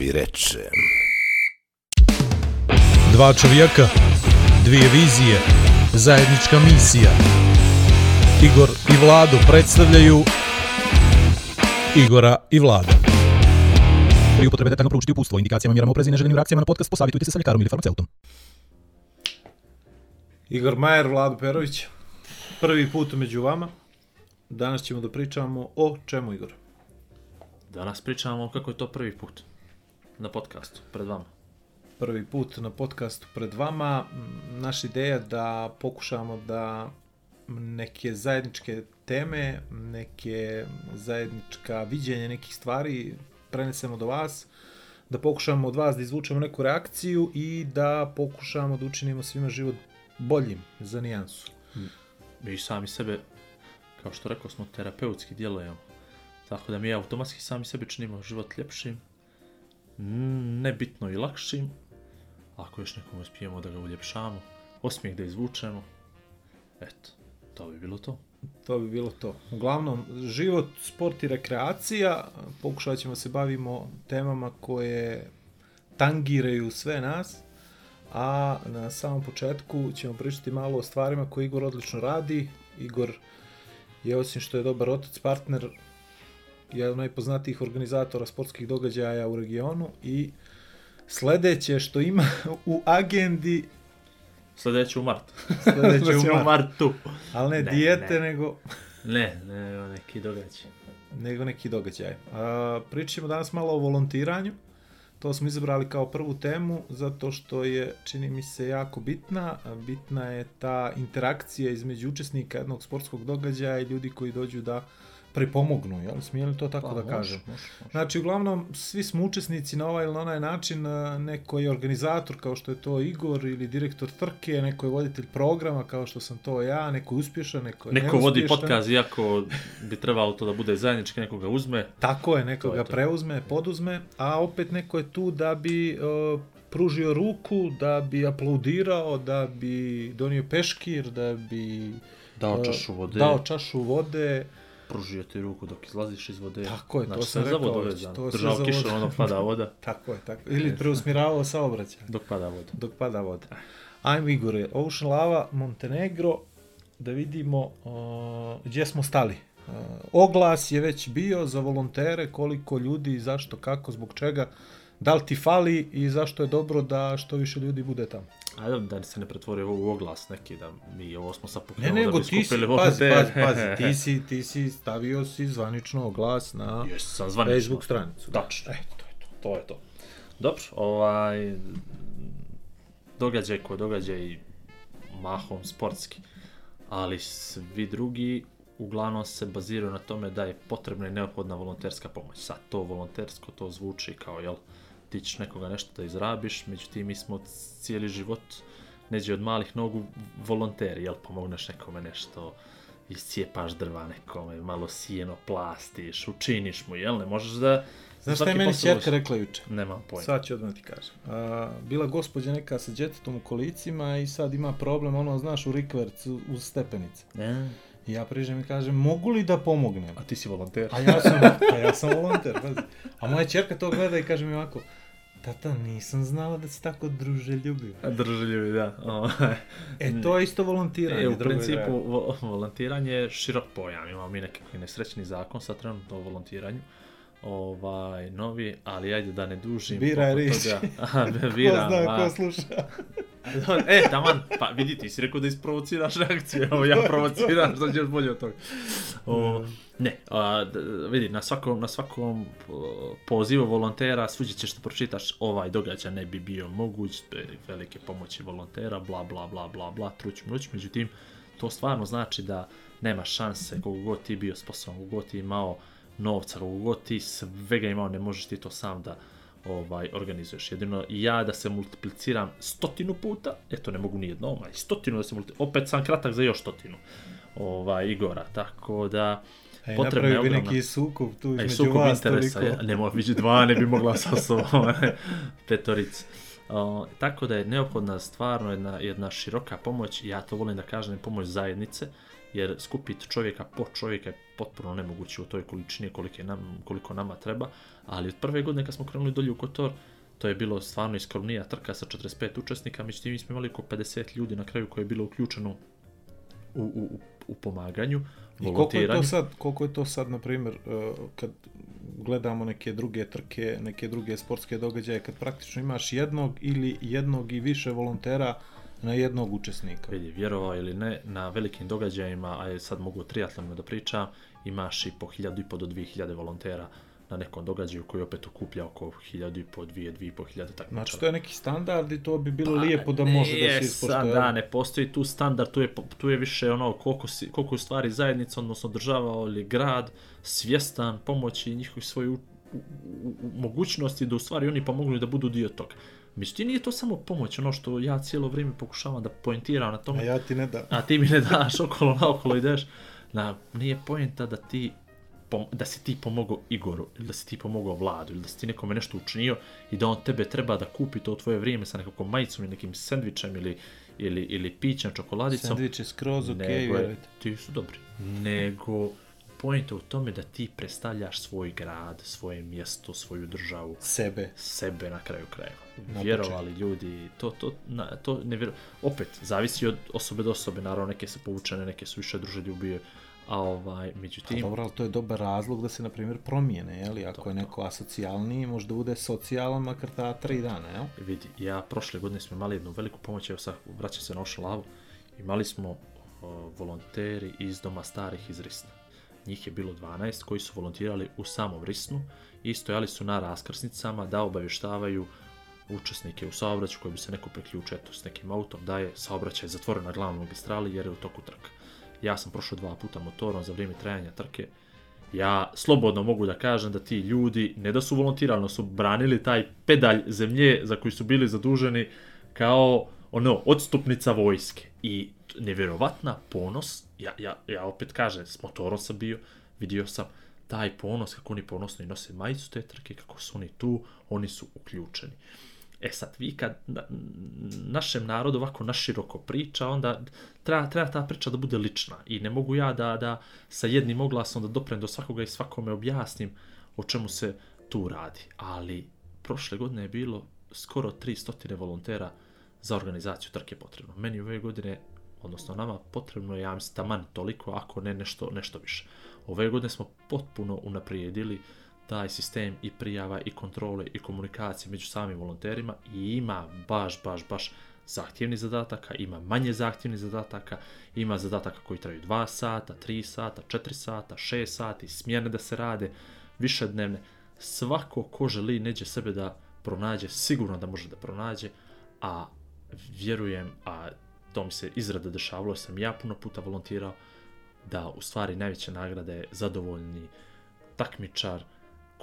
vi reče. Dva čovjeka, dvije vizije, zajednička misija. Igor i Vlado predstavljaju Igora i Vlada. Pri upotrebe detaljno proučiti upustvo, indikacijama, mjerama oprezi i neželjenim reakcijama na podcast, posavitujte se sa ljekarom ili farmaceutom. Igor Majer, Vlado Perović, prvi put među vama. Danas ćemo da pričamo o čemu, Igor? Danas pričamo kako je to prvi put na podcastu pred vama. Prvi put na podcastu pred vama. Naša ideja da pokušamo da neke zajedničke teme, neke zajednička viđenja nekih stvari prenesemo do vas, da pokušamo od vas da izvučemo neku reakciju i da pokušamo da učinimo svima život boljim za nijansu. Mi sami sebe, kao što rekao smo, terapeutski djelujemo. Tako da mi automatski sami sebi činimo život ljepšim, mm, nebitno i lakšim. Ako još nekom uspijemo da ga uljepšamo, osmijeh da izvučemo, eto, to bi bilo to. To bi bilo to. Uglavnom, život, sport i rekreacija, pokušat ćemo se bavimo temama koje tangiraju sve nas, a na samom početku ćemo pričati malo o stvarima koje Igor odlično radi. Igor je osim što je dobar otac, partner, jedan od najpoznatijih organizatora sportskih događaja u regionu i sledeće što ima u agendi, Sljedeće u mart. Sljedeće u Sljedeće mart. u martu. ali ne, Ne, dijete, ne. nego Ne, ne, neki događaj. nego neki događaj. A, pričat ćemo danas malo o volontiranju. To smo izabrali kao prvu temu zato što je, čini mi se, jako bitna. Bitna je ta interakcija između učesnika jednog sportskog događaja i ljudi koji dođu da pripomognu, jel? Smije li to tako Pa, da može, kažem? može, može. Znači, uglavnom, svi smo učesnici na ovaj ili na onaj način, neko je organizator kao što je to Igor ili direktor trke, neko je voditelj programa kao što sam to ja, neko je uspješan, neko je Neko vodi podcast, iako bi trebalo to da bude zajednički, nekoga uzme. Tako je, neko To je to. preuzme, poduzme, a opet neko je tu da bi uh, pružio ruku, da bi aplaudirao, da bi donio peškir, da bi Dao čašu vode. dao čašu vode. Pružio ti ruku dok izlaziš iz vode. Tako je, to znači, sam sve rekao već, to Držao kišu, ono pada voda, Tako je, tako. Ili preusmjeravao saobraćaj dok pada voda. dok pada voda. Ajmo Igore, Ocean Lava, Montenegro, da vidimo uh, gdje smo stali. Uh, oglas je već bio za volontere, koliko ljudi, zašto, kako, zbog čega, da li ti fali i zašto je dobro da što više ljudi bude tamo. Ajde da se ne pretvori u oglas neki, da mi ovo smo sad Ne, pokrenuli da nego bi ti si, skupili pazi, volontere. pazi, pazi, ti si, ti si stavio si zvanično oglas na Jes, sam zvanično. Facebook stranicu. Tačno. E, to je to. To je to. Dobro, ovaj, događaj ko događaj mahom sportski, ali svi drugi uglavnom se baziraju na tome da je potrebna i neophodna volonterska pomoć. Sad to volontersko, to zvuči kao, jel, ti ćeš nekoga nešto da izrabiš, međutim mi smo cijeli život neđe od malih nogu volonteri, jel, pomogneš nekome nešto, iscijepaš drva nekome, malo sijeno plastiš, učiniš mu, jel, ne možeš da... Znaš šta je meni čerka rekla juče? Nemam pojma. Sad ću odmah ti kažem. A, bila gospođa neka sa djetetom u kolicima i sad ima problem, ono, znaš, u rikverc, uz stepenice. Ne. I ja prižem i kažem, mogu li da pomognem? A ti si volonter. A ja sam, a ja sam volonter, pazi. A moja čerka to gleda i kaže mi ovako, tata, nisam znala da si tako druželjubiv. Držaljivi, da. E, to je isto volontiranje, E, u je principu, vo volontiranje je širok pojam. Imamo mi nekakvi nesrećni zakon sad trenutno o volontiranju. Ovaj, novi, ali ajde da ne dužim. Biraj oko riječi. toga. Aha, Ko biram, zna, ko sluša. E, taman, pa vidi, ti si rekao da isprovociraš reakciju, evo ja provociram, što ćeš bolje od toga. O, ne, a, vidi, na svakom, na svakom pozivu volontera svuđe ćeš da pročitaš ovaj događaj ne bi bio moguć, velike pomoći volontera, bla bla bla bla bla, truć mruć, međutim, to stvarno znači da nema šanse kogu god ti bio sposoban, kogu god ti imao novca, kogu god ti svega imao, ne možeš ti to sam da ovaj, organizuješ. Jedino ja da se multipliciram stotinu puta, eto ne mogu ni jedno, ovaj, stotinu da se multipliciram, opet sam kratak za još stotinu ovaj, Igora, tako da E, potrebna je ogromna... neki sukup tu Ej, između sukob vas interesa, toliko. ja, ne mogu dva, ne bi mogla sa sobom, petorica. O, tako da je neophodna stvarno jedna, jedna široka pomoć, ja to volim da kažem, pomoć zajednice, jer skupiti čovjeka po čovjeka je potpuno nemoguće u toj količini koliko, nam, koliko nama treba, ali od prve godine kad smo krenuli dolje u Kotor, to je bilo stvarno iskromnija trka sa 45 učesnika, međutim mi smo imali oko 50 ljudi na kraju koje je bilo uključeno u, u, u, pomaganju, I koliko je to sad, koliko je to sad, na primjer, uh, kad gledamo neke druge trke, neke druge sportske događaje, kad praktično imaš jednog ili jednog i više volontera na jednog učesnika. Vidi, vjerovao ili ne, na velikim događajima, a sad mogu triatlonu da pričam, imaš i po 1000 i po do 2000 volontera na nekom događaju koji opet okuplja oko 1000 i po 2, 2 i po 1000 takmičara. Znači to je neki standard i to bi bilo pa, lijepo da može da se ispoštuje. Da, ne postoji tu standard, tu je, tu je više ono koliko, si, koliko je stvari zajednica, odnosno država ili grad, svjestan pomoći njihovih svoju mogućnosti da u stvari oni pomognu da budu dio toga. Međutim, nije to samo pomoć, ono što ja cijelo vrijeme pokušavam da poentiram na tome. A ja ti ne da. A ti mi ne daš, okolo na okolo ideš. Na, nije poenta da ti da si ti pomogao Igoru, ili da si ti pomogao Vladu, ili da si ti nekome nešto učinio i da on tebe treba da kupi to tvoje vrijeme sa nekakvom majicom ili nekim sendvičem ili, ili, ili pićem, čokoladicom. Sendvič je skroz ok, vjerujte. Ti su dobri. Nego, je u tome da ti predstavljaš svoj grad, svoje mjesto, svoju državu. Sebe. Sebe na kraju krajeva. Vjerovali ljudi, to, to, na, to ne vjeru... Opet, zavisi od osobe do osobe, naravno neke se povučene, neke su više druže ljubije, a ovaj, međutim... A dobro, ali to je dobar razlog da se, na primjer, promijene, jel? Ako to, je neko asocijalniji, možda bude socijalan makar ta tri dana, jel? Vidi, ja prošle godine smo imali jednu veliku pomoć, evo sad vraćam se na Ošalavu, imali smo uh, volonteri iz Doma starih iz Risna njih je bilo 12 koji su volontirali u samom Risnu i stojali su na raskrsnicama da obavještavaju učesnike u saobraćaju koji bi se neko priključio eto, s nekim autom, da je saobraćaj zatvoren na glavnom magistrali jer je u toku trka. Ja sam prošao dva puta motorom za vrijeme trajanja trke. Ja slobodno mogu da kažem da ti ljudi, ne da su volontirali, su branili taj pedalj zemlje za koji su bili zaduženi kao ono, odstupnica vojske. I nevjerovatna ponos, ja, ja, ja opet kažem, s motorom sam bio, vidio sam taj ponos, kako oni ponosno i nose majicu te trke, kako su oni tu, oni su uključeni. E sad, vi kad na, našem narodu ovako naširoko priča, onda treba, treba ta priča da bude lična. I ne mogu ja da, da sa jednim oglasom da doprem do svakoga i svakome objasnim o čemu se tu radi. Ali prošle godine je bilo skoro 300 volontera za organizaciju trke potrebno. Meni ove godine odnosno nama potrebno je, ja mislim, taman toliko, ako ne nešto, nešto više. Ove godine smo potpuno unaprijedili taj sistem i prijava i kontrole i komunikacije među samim volonterima i ima baš, baš, baš zahtjevni zadataka, ima manje zahtjevni zadataka, ima zadataka koji traju 2 sata, 3 sata, 4 sata, 6 sati, smjene da se rade, više dnevne. Svako ko želi neđe sebe da pronađe, sigurno da može da pronađe, a vjerujem, a to mi se izrada dešavalo, sam ja puno puta volontirao, da u stvari najveća nagrada je zadovoljni takmičar,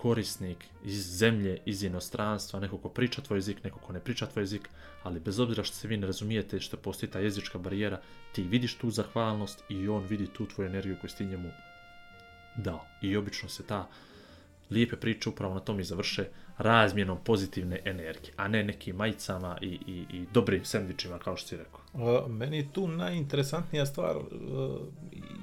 korisnik iz zemlje, iz inostranstva, neko ko priča tvoj jezik, neko ko ne priča tvoj jezik, ali bez obzira što se vi ne razumijete što postoji ta jezička barijera, ti vidiš tu zahvalnost i on vidi tu tvoju energiju koju si ti njemu dao. I obično se ta lijepe priče upravo na tom i završe razmjenom pozitivne energije, a ne nekim majicama i, i, i dobrim sendvičima, kao što si rekao. Uh, meni tu najinteresantnija stvar, uh,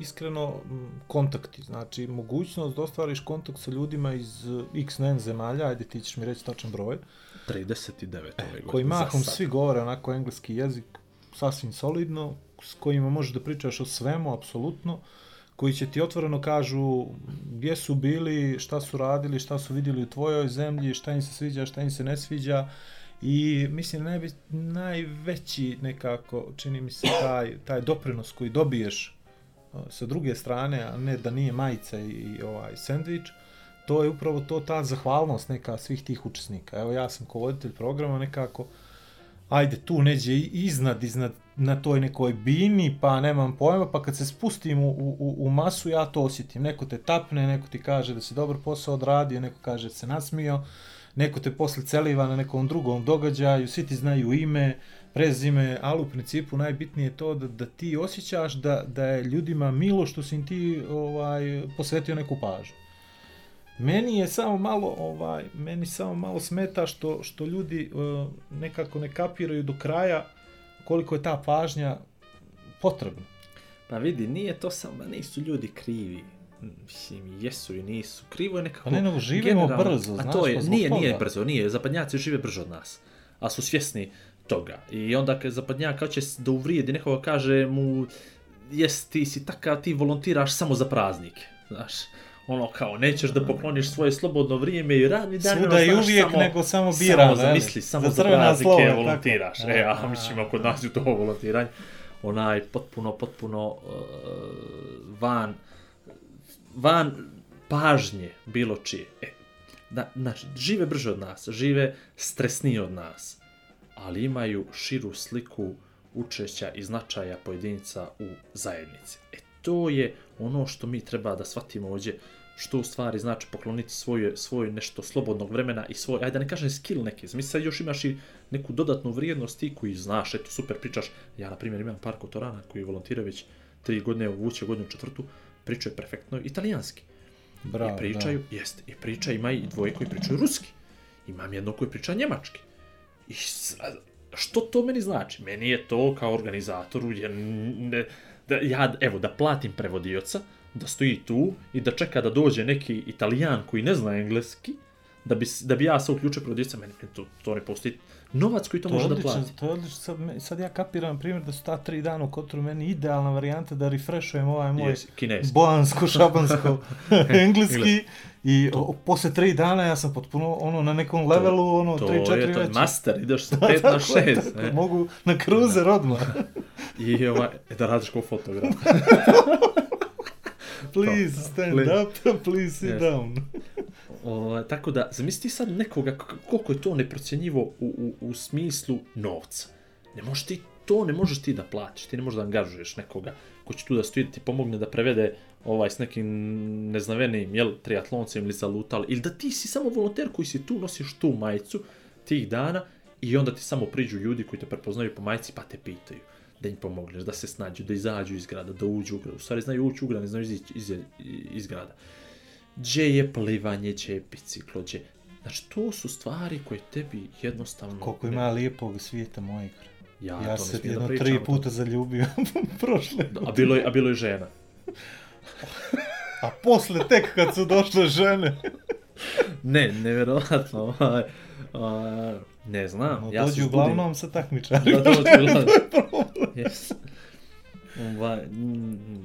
iskreno, kontakti. Znači, mogućnost da ostvariš kontakt sa ljudima iz x nen zemalja, ajde ti ćeš mi reći tačan broj. 39 ove godine. Koji mahom svi govore onako engleski jezik, sasvim solidno, s kojima možeš da pričaš o svemu, apsolutno koji će ti otvoreno kažu gdje su bili, šta su radili, šta su vidjeli u tvojoj zemlji, šta im se sviđa, šta im se ne sviđa. I mislim najve, najveći nekako čini mi se taj, taj doprinos koji dobiješ sa druge strane, a ne da nije majica i, i ovaj sendvič, to je upravo to ta zahvalnost neka svih tih učesnika. Evo ja sam ko voditelj programa nekako ajde tu neđe iznad, iznad na toj nekoj bini, pa nemam pojma, pa kad se spustim u, u, u masu, ja to osjetim. Neko te tapne, neko ti kaže da si dobar posao odradio, neko kaže da se nasmio, neko te posle celiva na nekom drugom događaju, svi ti znaju ime, prezime, ali u principu najbitnije je to da, da ti osjećaš da, da je ljudima milo što si ti ovaj, posvetio neku pažnju. Meni je samo malo ovaj meni samo malo smeta što što ljudi uh, nekako ne kapiraju do kraja koliko je ta pažnja potrebna. Pa vidi, nije to samo, nisu ljudi krivi. Mislim, jesu i nisu. Krivo je nekako... Pa ne, nego živimo brzo, A znaš, to je, nije, nije toga. brzo, nije. Zapadnjaci žive brže od nas. A su svjesni toga. I onda kad zapadnjak hoće da uvrijedi nekoga, kaže mu, jes, ti si takav, ti volontiraš samo za praznike. Znaš, ono kao, nećeš da pokloniš svoje slobodno vrijeme i radni dan. Svuda i uvijek, samo- nego samo birano, Samo zamisli, samo Za za, praznike slova, tako. volontiraš. E, A, a mislim, kod nas je to volontiranje. Onaj, potpuno, potpuno uh, van, van pažnje bilo čije. E, da, znači, žive brže od nas, žive stresnije od nas, ali imaju širu sliku učešća i značaja pojedinca u zajednici. E, to je ono što mi treba da shvatimo ovdje, što u stvari znači pokloniti svoje, svoje nešto slobodnog vremena i svoj, ajde da ne kažem skill neki, zamisli sad još imaš i neku dodatnu vrijednost ti koji znaš, eto super pričaš, ja na primjer imam par kotorana koji volontiraju već tri godine, uvuće godinu četvrtu, pričaju perfektno italijanski. Bravo, I pričaju, jeste, i priča ima i dvoje koji pričaju ruski. Imam jedno koji priča njemački. I što to meni znači? Meni je to kao organizatoru, je, ne, da, ja, evo, da platim prevodioca, da stoji tu i da čeka da dođe neki italijan koji ne zna engleski, da bi, da bi ja se uključio prevodioca, meni to, to ne postoji novac koji to, To može da odlično, plati. to je odlično. Sad, sad ja kapiram, primjer, da su ta tri dana u Kotoru meni idealna varijanta da refreshujem ovaj moj Yes, kineski. bojansko, šabansko, engleski. I o, posle tri dana ja sam potpuno ono na nekom levelu, ono, To tri, četiri je, to je već. master, ideš sa Da, 5 na tako 6. tako, Mogu na kruzer odmah. I ovaj, e, da radiš kao fotograf. Please stand Please. up, please sit Yes. down. O, tako da, zamisli sad nekoga, koliko je to neprocjenjivo u, u, u smislu novca. Ne možeš ti to, ne možeš ti da platiš, ti ne možeš da angažuješ nekoga ko će tu da stoji da ti pomogne da prevede ovaj s nekim neznavenim, jel, triatloncem ili zalutal, ili da ti si samo volonter koji si tu, nosiš tu majicu tih dana i onda ti samo priđu ljudi koji te prepoznaju po majici pa te pitaju da im pomogneš, da se snađu, da izađu iz grada, da uđu u grad. U stvari znaju ući u grad, ne znaju izići iz, iz grada gdje je plivanje, gdje je biciklo, gdje... Znači, to su stvari koje tebi jednostavno... Koliko ima lijepog svijeta mojeg. Ja, Ja, to se smijem da jedno pričam tri puta zaljubio prošle. A bilo, je, a bilo je žena. A posle tek kad su došle žene. Ne, nevjerovatno. ovaj, a, ne znam. No, ja dođu uzbudim- uglavnom sa takmičarima. Da dođu uglavnom. Yes. Ovaj,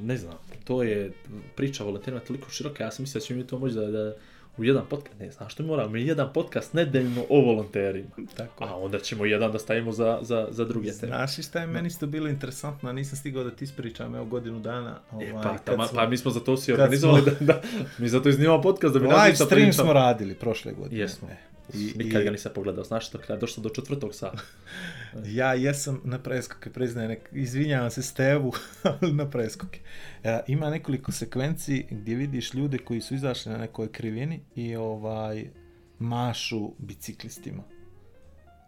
ne znam, to je priča o toliko široka, ja sam mislio da ćemo mi to moći da, da u jedan podcast, ne znam što mi moramo, jedan podcast nedeljno o volonterima. Tako. A onda ćemo jedan da stavimo za, za, za druge teme. Znaš i šta je meni isto bilo interesantno, nisam stigao da ti ispričam, evo godinu dana. Ovaj, E, pa, tama, smo- pa mi smo za to svi organizovali smo- da, da, mi zato iznimamo podcast da bi Live naziv stream smo radili prošle godine. Jesmo. E, I, Nikad ga nisam pogledao, znaš što, kada došlo do četvrtog sata. Ja jesam na preskoke, priznajem, izvinjavam se Stevu, ali na preskoke. E, ima nekoliko sekvenci gdje vidiš ljude koji su izašli na nekoj krivini i ovaj mašu biciklistima.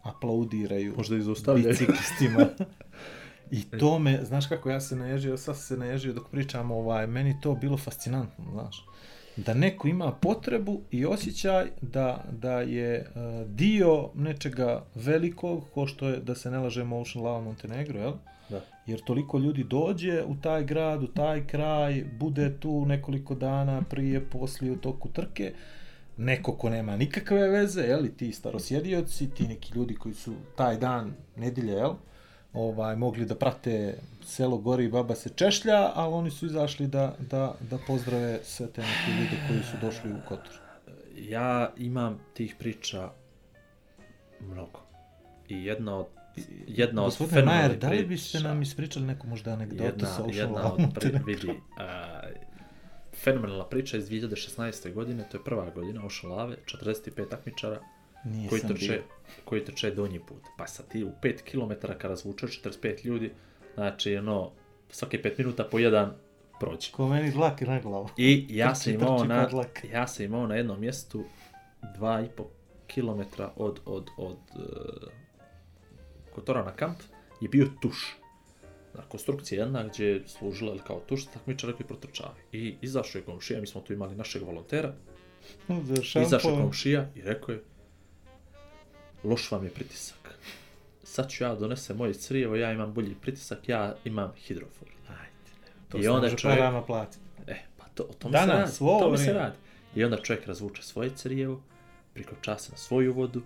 Aplaudiraju Možda i zaustavljaju. biciklistima. I to me, znaš kako ja se naježio, sad se naježio dok pričam, ovaj, meni to bilo fascinantno, znaš. Da neko ima potrebu i osjećaj da, da je uh, dio nečega velikog, ko što je, da se ne lažemo Ocean Lava Montenegro, jel? Da. Jer toliko ljudi dođe u taj grad, u taj kraj, bude tu nekoliko dana prije, poslije, u toku trke, neko ko nema nikakve veze, jel, i ti starosjedioci, ti neki ljudi koji su taj dan, nedjelje, jel, ovaj, mogli da prate selo gori i baba se češlja, ali oni su izašli da, da, da pozdrave sve te neke ljude koji su došli u Kotor. Ja imam tih priča mnogo. I jedna od jedna od Gospodine Majer, fenomenalnih da li priča- biste nam ispričali neku možda anegdotu jedna, sa Ocean jedna od pri, vidi, a, fenomenalna priča iz 2016. godine, to je prva godina Ocean Lave, 45 takmičara, Nisam koji bio. trče, koji trče donji put. Pa sad ti u 5 km kada razvučeš 45 ljudi, znači ono, svake 5 minuta po jedan prođe. Ko meni dlake na glavu. I ja sam imao na, ja sam imao na jednom mjestu 2,5 km od, od, od uh, Kotora na kamp je bio tuš. Na konstrukcija jedna gdje je služila kao tuš takmičara koji protrčavaju. I izašao je komšija, mi smo tu imali našeg volontera, Za izašao šampon. komšija i rekao je loš vam je pritisak. Sad ću ja donesem moje crijevo, ja imam bolji pritisak, ja imam hidrofor. Ajde. To I onda čovjek- parama platiti. E, pa to, o tome Danas, se radi. ovo O tome se radi. I onda čovjek razvuče svoje crijevo, prikopča se na svoju vodu,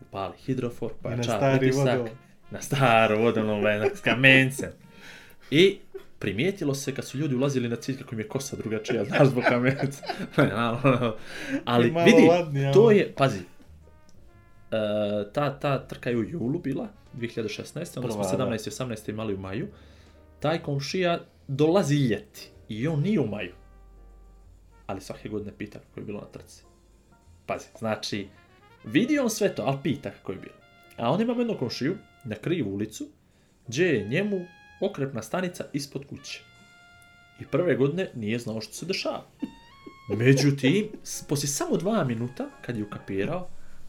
upali hidrofor, pojača pritisak, vodovod. na staru vodovnu venak s kamencem. I primijetilo se kad su ljudi ulazili na cilj kako im je kosa drugačija, znaš, zbog kamenca. Ali vidi, to je, pazi, e, ta, ta trka je u julu bila, 2016. Onda smo Prva, da. 17. i 18. imali u maju. Taj komšija dolazi ljeti i on nije u maju. Ali svake godine pita kako je bilo na trci. Pazi, znači, vidi on sve to, ali pita kako je bilo. A on ima jednu komšiju na krivu ulicu, gdje je njemu okrepna stanica ispod kuće. I prve godine nije znao što se dešava. Međutim, poslije samo dva minuta, kad je ukapirao,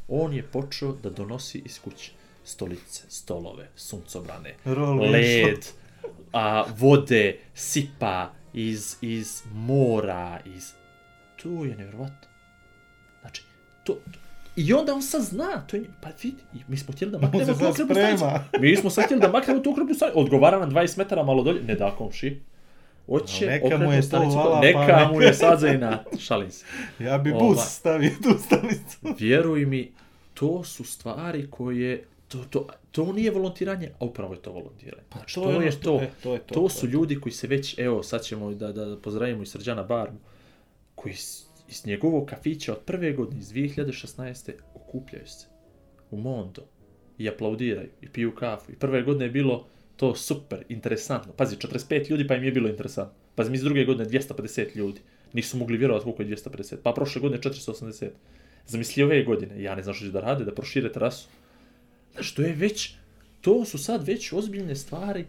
on je počeo da donosi iz kuće stolice, stolove, suncobrane, Roll led, a, vode, sipa iz, iz mora, iz... To je nevjerovatno. Znači, to, to- I onda on sad zna, to je, pa vidi, mi smo htjeli da maknemo tu sad okrepnu stanicu. Mi smo sad htjeli da maknemo tu okrepnu stanicu. Odgovara nam 20 metara malo dolje, ne da komši. Oće Neka mu je to vala, neka pa mu je sad za inat, šalim se. Ja bi Ova. bus stavio tu stanicu. Vjeruj mi, to su stvari koje, to, to, to nije volontiranje, a upravo je to volontiranje. Znači, to, ono je što- to, e, to je to, to to su je ljudi koji se već, evo sad ćemo da, da pozdravimo i Srđana Barmu, koji s- iz njegovog kafića od prve godine, iz 2016. okupljaju se u Mondo i aplaudiraju i piju kafu. I prve godine je bilo to super, interesantno. Pazi, 45 ljudi pa im je bilo interesantno. Pazi, mi iz druge godine 250 ljudi. Nisu mogli vjerovati koliko je 250. Pa prošle godine 480. Zamisli ove godine, ja ne znam što će da rade, da prošire terasu. Znaš, to je već, to su sad već ozbiljne stvari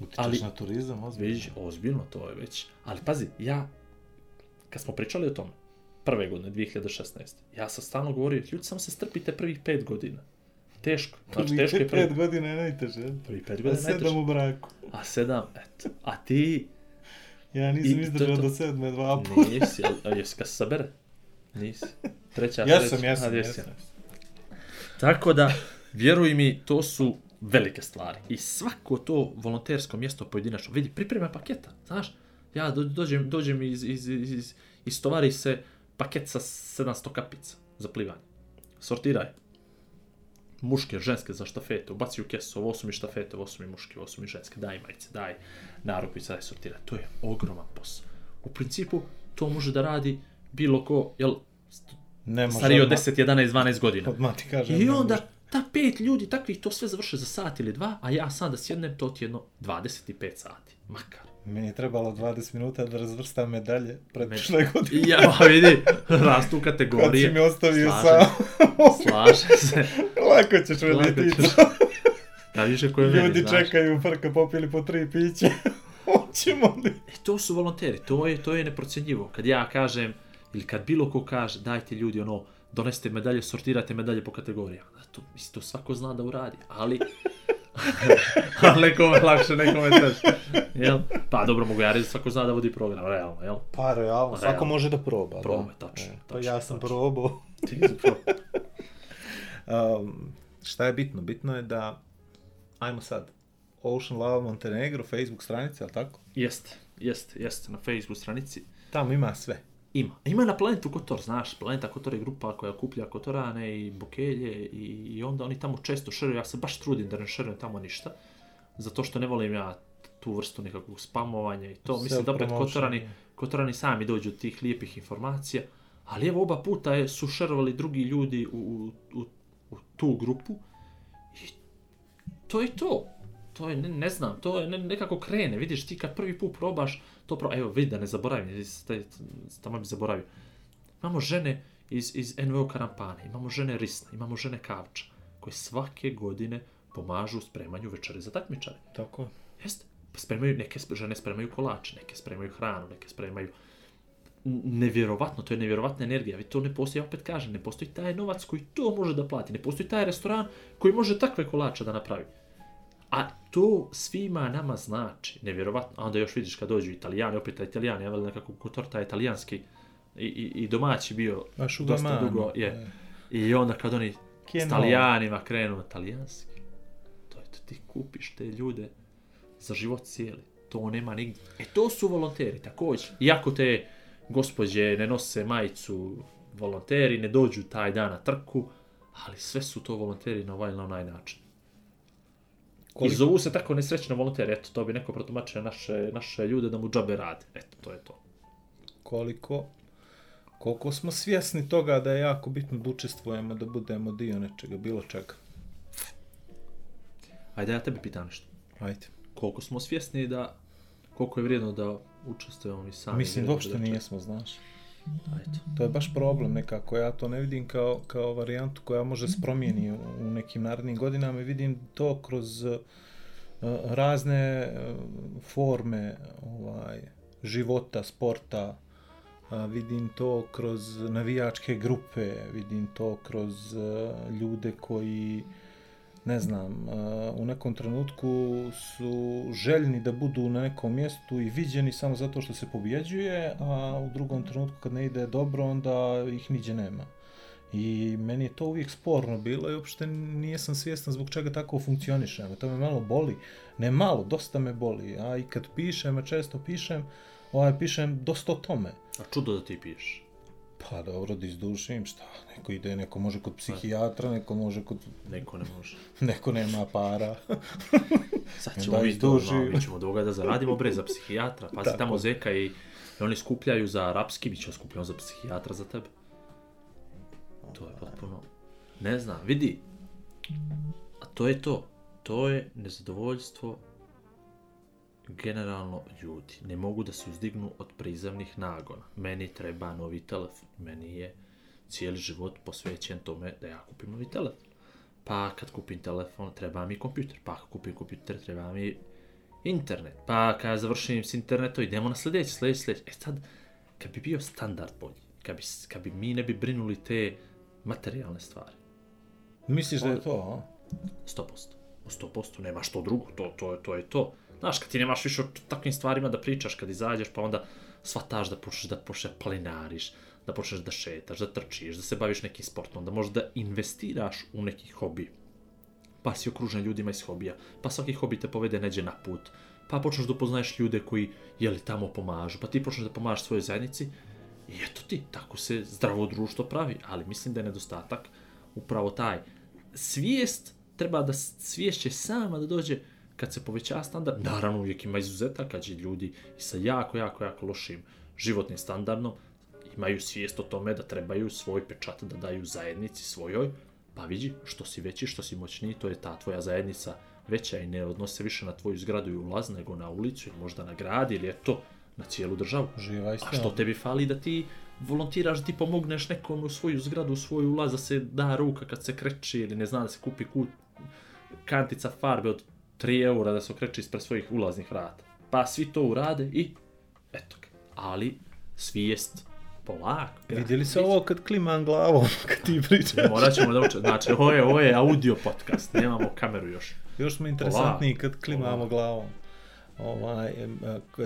Utičeš Ali- na turizam, ozbiljno. Već, ozbiljno to je već. Ali pazi, ja, kad smo pričali o tome, prve godine, 2016. Ja sam stalno govorio, ljudi, samo se strpite prvih pet godina. Teško. Znači, teško je pet prvi. godina je najteže. Prvi pet A godina sedam najteže. u braku. A sedam, eto. A ti Ja nisam je izdržao do sedme dva puta. nisi, a jesi kad se sabere? Nisi. Treća, treća. jesam, A, jesi. jesam. Tako da, vjeruj mi, to su velike stvari. I svako to volontersko mjesto pojedinačno, vidi, priprema paketa, znaš, ja do, dođem, dođem iz, iz, iz, iz, istovari se paket sa 700 kapica za plivanje. Sortiraj. Muške, ženske za štafete, ubaci u kesu, ovo su mi štafete, ovo su mi muške, ovo su mi ženske, daj majice, daj narukvice, daj sortiraj. To je ogroman posao. U principu, to može da radi bilo ko, jel, Ne može. stariji od odmah- 10, 11, 12 godina. Odmah ti kažem. I onda, ta pet ljudi takvih to sve završe za sat ili dva, a ja sam da sjednem to ti jedno 25 sati. Makar. Meni je trebalo 20 minuta da razvrstam medalje pred Me- prošle godine. Ja, pa vidi, rastu Kad kategorije. si me ostavio Slažem sam. Slaže se. Lako ćeš Lako ćeš. Da više koje meni, Ljudi znaš. čekaju, frka popili po tri piće. Hoćemo li? E, to su volonteri, to je, to je neprocjenjivo. Kad ja kažem, ili kad bilo ko kaže, dajte ljudi ono, donesite medalje, sortirajte medalje po kategorijama. Da, To, mislim, to svako zna da uradi, ali... ali nekome lakše, nekome teže. Jel? Pa dobro, mogu ja reći, svako zna da vodi program, realno, jel? Pa realno, svako Realno. može da proba. Proba, da. tačno, E, Pa tačno, ja sam tačno. probao. Ti si pro- Um, šta je bitno? Bitno je da, ajmo sad, Ocean Lava Montenegro, Facebook stranica, ali tako? Jeste, jeste, jeste, na Facebook stranici. Tamo ima sve. Ima. Ima na Planetu Kotor, znaš, Planeta Kotor je grupa koja okuplja Kotorane i Bokelje i, i onda oni tamo često šeruju, ja se baš trudim da ne šerujem tamo ništa, zato što ne volim ja tu vrstu nekakvog spamovanja i to. Mislim da Self-promotion. Kotorani, Kotorani sami dođu do tih lijepih informacija, ali evo oba puta je, su šerovali drugi ljudi u, u, u, u tu grupu i to je to. To je, ne, ne znam, to je ne, nekako krene, vidiš ti kad prvi put probaš, to pro... Evo, vidi da ne zaboravim, tamo bi zaboravio. Imamo žene iz, iz NVO Karampane, imamo žene Risna, imamo žene Kavča, koje svake godine pomažu u spremanju večere za takmičare. Tako je. Jeste. Pa spremaju, neke žene spremaju kolače, neke spremaju hranu, neke spremaju... Nevjerovatno, to je nevjerovatna energija. Vi to ne postoji, opet kažem, ne postoji taj novac koji to može da plati. Ne postoji taj restoran koji može takve kolače da napravi. A to svima nama znači, nevjerovatno. A onda još vidiš kad dođu italijani, opet italijani, ja nekako kotor taj italijanski i, i, i domaći bio Baš dosta domanu. dugo. Je. E. I onda kad oni Kje s talijanima krenu talijanski, to je to ti kupiš te ljude za život cijeli. To to nema nigdje. E to su volonteri također. Iako te gospođe ne nose majicu volonteri, ne dođu taj dan na trku, ali sve su to volonteri na ovaj ili na onaj način. Koliko- I zovu se tako nesrećno volonteri, eto, to bi neko protumačio naše, naše ljude da mu džabe rade. Eto, to je to. koliko, koliko smo svjesni toga da je jako bitno da učestvujemo, da budemo dio nečega, bilo čega. Ajde, ja tebi pitam nešto. Ajde. Koliko smo svjesni da, koliko je vrijedno da učestvujemo i sami. Mislim da uopšte da- nijesmo, znaš. Eto. To je baš problem nekako, ja to ne vidim kao, kao varijantu koja može se promijeni u, nekim narednim godinama i vidim to kroz uh, razne uh, forme ovaj, života, sporta, vidim to kroz navijačke grupe, vidim to kroz uh, ljude koji ne znam, u nekom trenutku su željni da budu na nekom mjestu i viđeni samo zato što se pobjeđuje, a u drugom trenutku kad ne ide dobro, onda ih niđe nema. I meni je to uvijek sporno bilo i uopšte nijesam svjestan zbog čega tako funkcionišem. To me malo boli. Ne malo, dosta me boli. A i kad pišem, a često pišem, ovaj, pišem dosta o tome. A čudo da ti piješ. Pa dobro, da izdušim, šta, neko ide, neko može kod psihijatra, neko može kod, Neko ne može. neko nema para. Sad ćemo mi to, izduži. no, mi ćemo doga da zaradimo bre za psihijatra. Pazi Tako. tamo Zeka i, i oni skupljaju za arapski, mi ćemo skupljamo za psihijatra za tebe. To je potpuno... Ne znam, vidi. A to je to. To je nezadovoljstvo generalno ljudi. Ne mogu da se uzdignu od prizemnih nagona. Meni treba novi telefon. Meni je cijeli život posvećen tome da ja kupim novi telefon. Pa kad kupim telefon, treba mi kompjuter. Pa ako kupim kompjuter, treba mi internet. Pa kad završim s internetom, idemo na sljedeći, sljedeći, sljedeći. E sad, kad bi bio standard bolji, kad bi, kad bi mi ne bi brinuli te materijalne stvari, Misliš da je to, a? 100%. U 100% nema što drugo, to, to, je- to je to. Znaš, kad ti nemaš više o takvim stvarima da pričaš, kad izađeš, pa onda shvataš da počneš da počneš planinariš, da počneš da šetaš, da trčiš, da se baviš nekim sportom, da možeš da investiraš u neki hobi. Pa si okružen ljudima iz hobija, pa svaki hobi te povede neđe na put, pa počneš da upoznaješ ljude koji, jeli, tamo pomažu, pa ti počneš da pomažeš svojoj zajednici i eto ti, tako se zdravo društvo pravi, ali mislim da je nedostatak upravo taj. Svijest treba da svijest će sama da dođe kad se poveća standard, naravno uvijek ima izuzetaka, kad ljudi i sa jako, jako, jako lošim životnim standardom imaju svijest o tome da trebaju svoj pečat da daju zajednici svojoj, pa vidi, što si veći, što si moćniji, to je ta tvoja zajednica veća i ne odnose više na tvoju zgradu i ulaz, nego na ulicu ili možda na grad ili eto, na cijelu državu. Živa A što tebi fali da ti volontiraš, da ti pomogneš nekom u svoju zgradu, u svoj ulaz, da se da ruka kad se kreći ili ne znam, da se kupi kut, kantica farbe od 3 eura da se okreće ispred svojih ulaznih vrata. Pa svi to urade i eto ga. Ali svijest polako. Vidjeli se ovo kad klimam glavom, kad ti pričaš? Morat ćemo da učemo. Znači, ovo je, ovo je audio podcast, nemamo kameru još. Još smo interesantniji Polako, kad klimamo polako. glavom. Ovaj,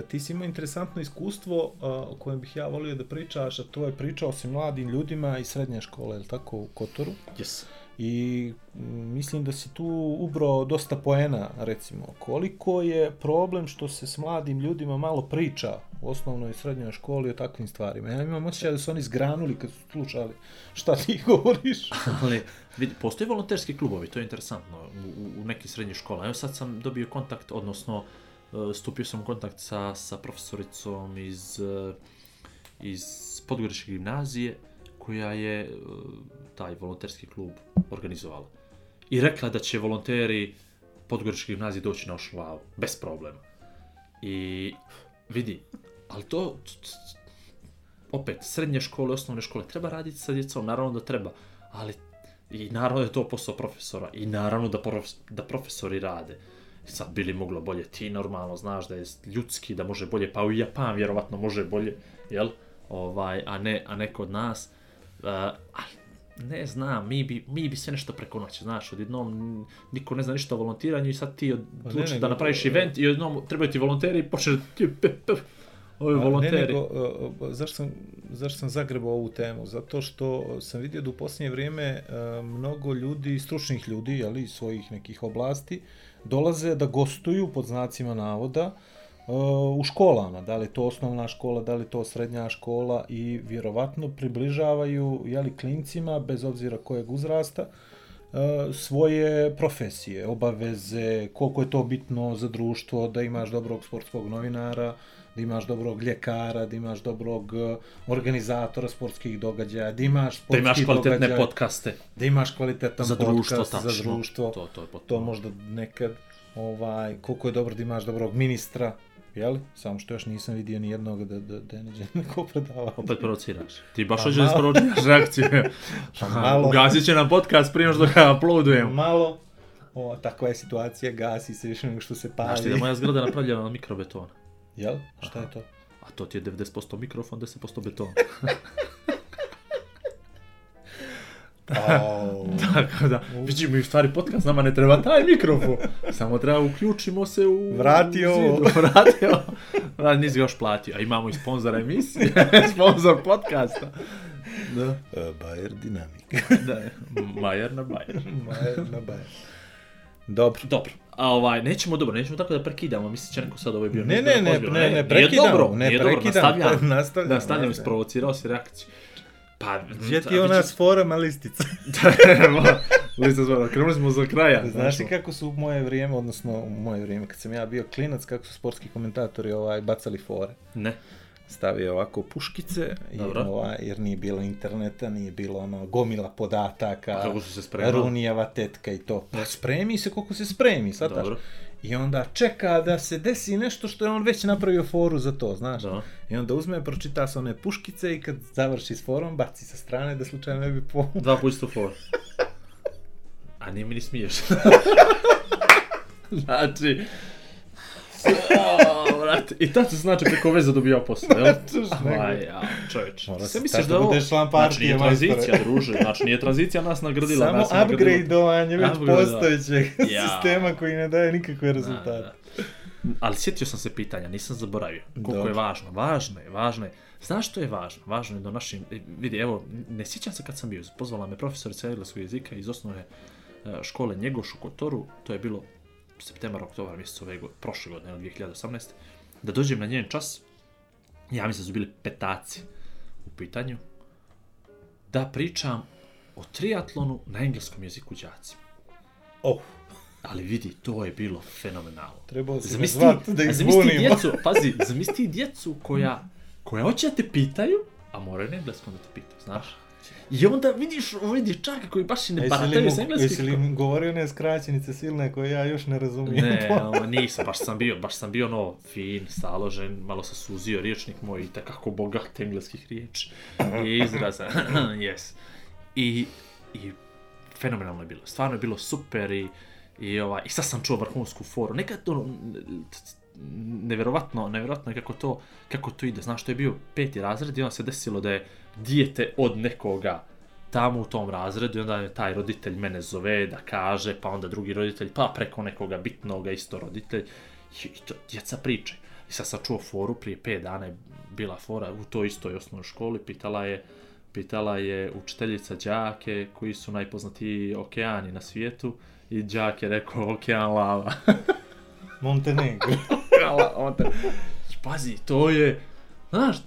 ti si imao interesantno iskustvo a, o kojem bih ja volio da pričaš, a to je pričao si mladim ljudima iz srednje škole, je li tako, u Kotoru? Yes. I mm, mislim da si tu ubrao dosta poena, recimo. Koliko je problem što se s mladim ljudima malo priča u osnovnoj i srednjoj školi o takvim stvarima? Ja imam osjećaj da su oni zgranuli kad su slušali šta ti govoriš. Ali, vidi, postoje volonterski klubovi, to je interesantno, u, u, nekim srednjih škola. Evo sad sam dobio kontakt, odnosno e, stupio sam u kontakt sa, sa profesoricom iz, e, iz Podgoričke gimnazije, koja je e, taj volonterski klub organizovala. I rekla da će volonteri Podgoričke gimnazije doći na Ošlavu, bez problema. I vidi, ali to, opet, srednje škole, osnovne škole, treba raditi sa djecom, naravno da treba, ali i naravno da je to posao profesora, i naravno da, prof, da profesori rade. Sad bili moglo bolje, ti normalno znaš da je ljudski, da može bolje, pa u Japan vjerovatno može bolje, jel? Ovaj, a ne, a ne kod nas. Uh, ne znam, mi bi, mi bi sve nešto preko noći, znaš, odjednom niko ne zna ništa o volontiranju i sad ti Pa ne, odlučiš da napraviš event i odjednom trebaju ti volonteri i počneš ti pe, pe, ovi volonteri. Ne, nego, uh, uh, zašto sam, zašto sam zagrebao ovu temu? Zato što sam vidio da u posljednje vrijeme mnogo ljudi, stručnih ljudi, ali svojih nekih oblasti, dolaze da gostuju pod znacima navoda u školama, da li je to osnovna škola, da li je to srednja škola i vjerovatno približavaju jeli, klincima, bez obzira kojeg uzrasta, e, svoje profesije, obaveze, koliko je to bitno za društvo, da imaš dobrog sportskog novinara, da imaš dobrog ljekara, da imaš dobrog e, organizatora sportskih događaja, da imaš Da sportski imaš kvalitetne događaj, podcaste. da imaš kvalitetan Za podcast društvo, za tačno. društvo. To, to je to potpuno. možda nekad, ovaj, koliko je dobro da imaš dobrog ministra, jeli? Samo što još nisam vidio ni jednog da, da, da je neđe neko predavao. Opet provociraš. Ti baš Pa hoćeš da malo. isprovociraš reakciju. Pa malo. Ugasit će nam podcast prije što ga uploadujemo. Malo, o, takva je situacija, gasi se više nego što se pali. Znaš ti da moja zgrada napravljena od mikrobetona? Jel? Šta je to? A to ti je 90% mikrofon, 10% beton. Au. Tako da, vidi mi u stvari podcast, nama ne treba taj mikrofon. Samo treba uključimo se u... Vrati u ovo. Vrati ovo. Da, nisi ga još platio. A imamo i sponzora emisije, sponzor podcasta. Da, E, Bayer Dynamic. da. Majer na Bajer. Bayer na Bayer. Dobro. Dobro, a ovaj, nećemo dobro, nećemo tako da prekidamo, misli će neko sad ovo je bio Ne, neizgledno ne, ne, ne, ne nije prekidam, dobro, ne nije dobro, prekidam, nastavljam, nastavljam, nastavljam, nastavljam. isprovocirao si reakciju. Pa, Gdje ti je ona s forama listica? Lista zvona, krenuli smo za kraja. Znaš ti kako su u moje vrijeme, odnosno u moje vrijeme, kad sam ja bio klinac, kako su sportski komentatori ovaj, bacali fore? Ne. stavio ovako puškice, Dobro. ovaj, jer nije bilo interneta, nije bilo ono gomila podataka, kako su se spremali? runijeva tetka i to. Pa spremi se koliko se spremi, sad Dobro. I onda čeka da se desi nešto što je on već napravio foru za to, znaš. Da. I onda uzme, pročita se one puškice i kad završi s forom, baci sa strane da slučajno ne bi po... Dva puta sto for. A nije mi ni smiješ. znači... Brate, I tad se znači preko veze dobijao posao, jel? Aj, ja, čovječ. Sve misliš da ovo... član Znači, partije, nije majstore. tranzicija, druže. Znači, nije tranzicija nas nagradila. Samo nas upgradeovanje već da. postojećeg Ja. sistema koji ne daje nikakve Da, rezultate. da. Ali sjetio sam se pitanja, nisam zaboravio. Koliko Dobro. je važno? Važno je, važno je. Znaš što je važno? Važno je da našim... e, Vidi, evo, ne sjećam se kad sam bio. Pozvala me profesorica engleskog jezika iz osnovne e, škole Njegoš u Kotoru. To je bilo septembar, oktobar mjesec ove godine, prošle godine, ili 2018. Da dođem na njen čas. Ja mislim da su bili petaci u pitanju. Da pričam o triatlonu na engleskom jeziku đacima. Oh, Ali vidi, to je bilo fenomenalno. trebao si Zamisli, zvat da ih zamisli djecu, pazi, zamisli djecu koja, koja hoće da te pitaju, a moraju na engleskom da te pitaju, znaš? I onda vidiš ove dječaka koji baš i ne li, barataju s mu, jesi engleskim. li im govorio one skraćenice silne koje ja još ne razumijem? Ne, ovo, nisam, baš sam bio, baš sam bio ono fin, staložen, malo sam suzio riječnik moj i takako bogat engleskih riječi i izraza, yes. I, I fenomenalno je bilo, stvarno je bilo super i, i, ovaj, i sad sam čuo vrhunsku foru, nekad to nevjerovatno, nevjerovatno je kako to, kako to ide, znaš, to je bio peti razred i onda se desilo da je dijete od nekoga tamo u tom razredu i onda je taj roditelj mene zove da kaže, pa onda drugi roditelj, pa preko nekoga bitnoga isto roditelj i, to djeca priče. I sad sam čuo foru, prije 5 dana je bila fora u toj istoj osnovnoj školi, pitala je pitala je učiteljica đake koji su najpoznatiji okeani na svijetu i đak je rekao okean lava. Montenegro. Pazi, to je, znaš,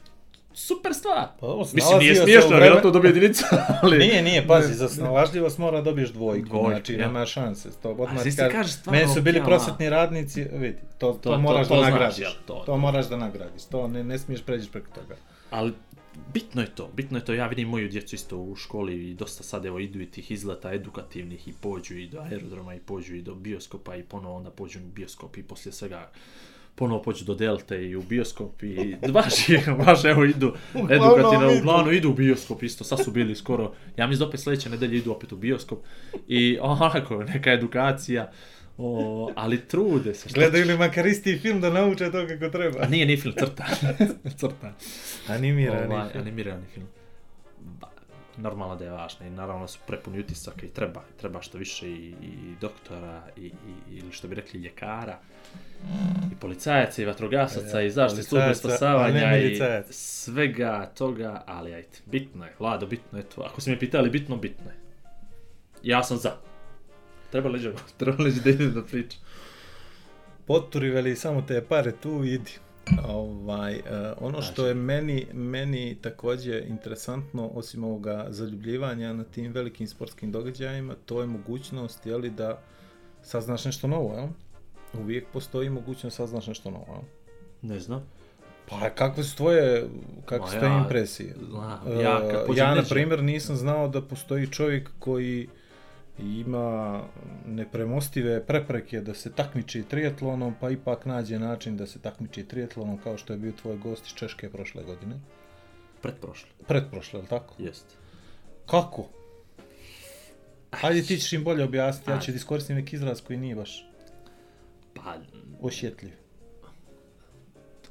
super stvar. Pa ovo, Mislim, nije smiješno, vreme- vjerojatno to dobije jedinica, ali... Nije, nije, pazi, za snalažljivost mora dobiješ dvojku, Dvojku, znači ja. nema šanse. To, odmah ti kaže stvarno Meni su bili prosvetni radnici, vidi, to, to, to- moraš to da znaš, nagradiš. jel, to- to moraš da nagradiš, to ne, ne smiješ pređeš preko toga. Ali bitno je to, bitno je to, ja vidim moju djecu isto u školi i dosta sad evo idu i tih izleta edukativnih i pođu i do aerodroma i pođu i do bioskopa i ponovo onda pođu u bioskop i poslije svega ponovo pođu do Delte i u bioskop i baš, je- baš evo idu edukativno, uglavnom idu u bioskop isto, sad su bili skoro, ja mislim da opet sljedeće nedelje idu opet u bioskop i onako neka edukacija, o, ali trude se. Gledaju li makar isti film da nauče to kako treba? A nije ni film, crta. crta. Animirani Ovaj, film. animirani film. Ba, normalno da je važno i naravno su prepuni utisaka i treba, treba što više i, i doktora i, i, ili što bi rekli ljekara i policajaca i vatrogasaca Ja, i zaštite službe spasavanja i svega toga, ali ajde, bitno je, Vlado, bitno je to. Ako si me pitali bitno, bitno je. Ja sam za. Treba li treba li da idem da pričam. poturi veli samo te pare tu idi. Ovaj, uh, ono što je meni, meni također interesantno, osim ovoga zaljubljivanja na tim velikim sportskim događajima, to je mogućnost jeli, da saznaš nešto novo. Jel? Uvijek postoji mogućnost saznaš nešto novo. Jel? Ne znam. Pa kakve su tvoje, kakve su tvoje ja impresije? znam, ja kad pođem ja na primjer, nisam znao da postoji čovjek koji ima nepremostive prepreke da se takmiči triatlonom, pa ipak nađe način da se takmiči triatlonom, kao što je bio tvoj gost iz Češke prošle godine. Pretprošli. Pretprošle, je tako? Jest. Kako? Hajde ti ćeš im bolje objasniti, ja ću da iskoristim neki izraz koji nije baš Pa, osjetljiv.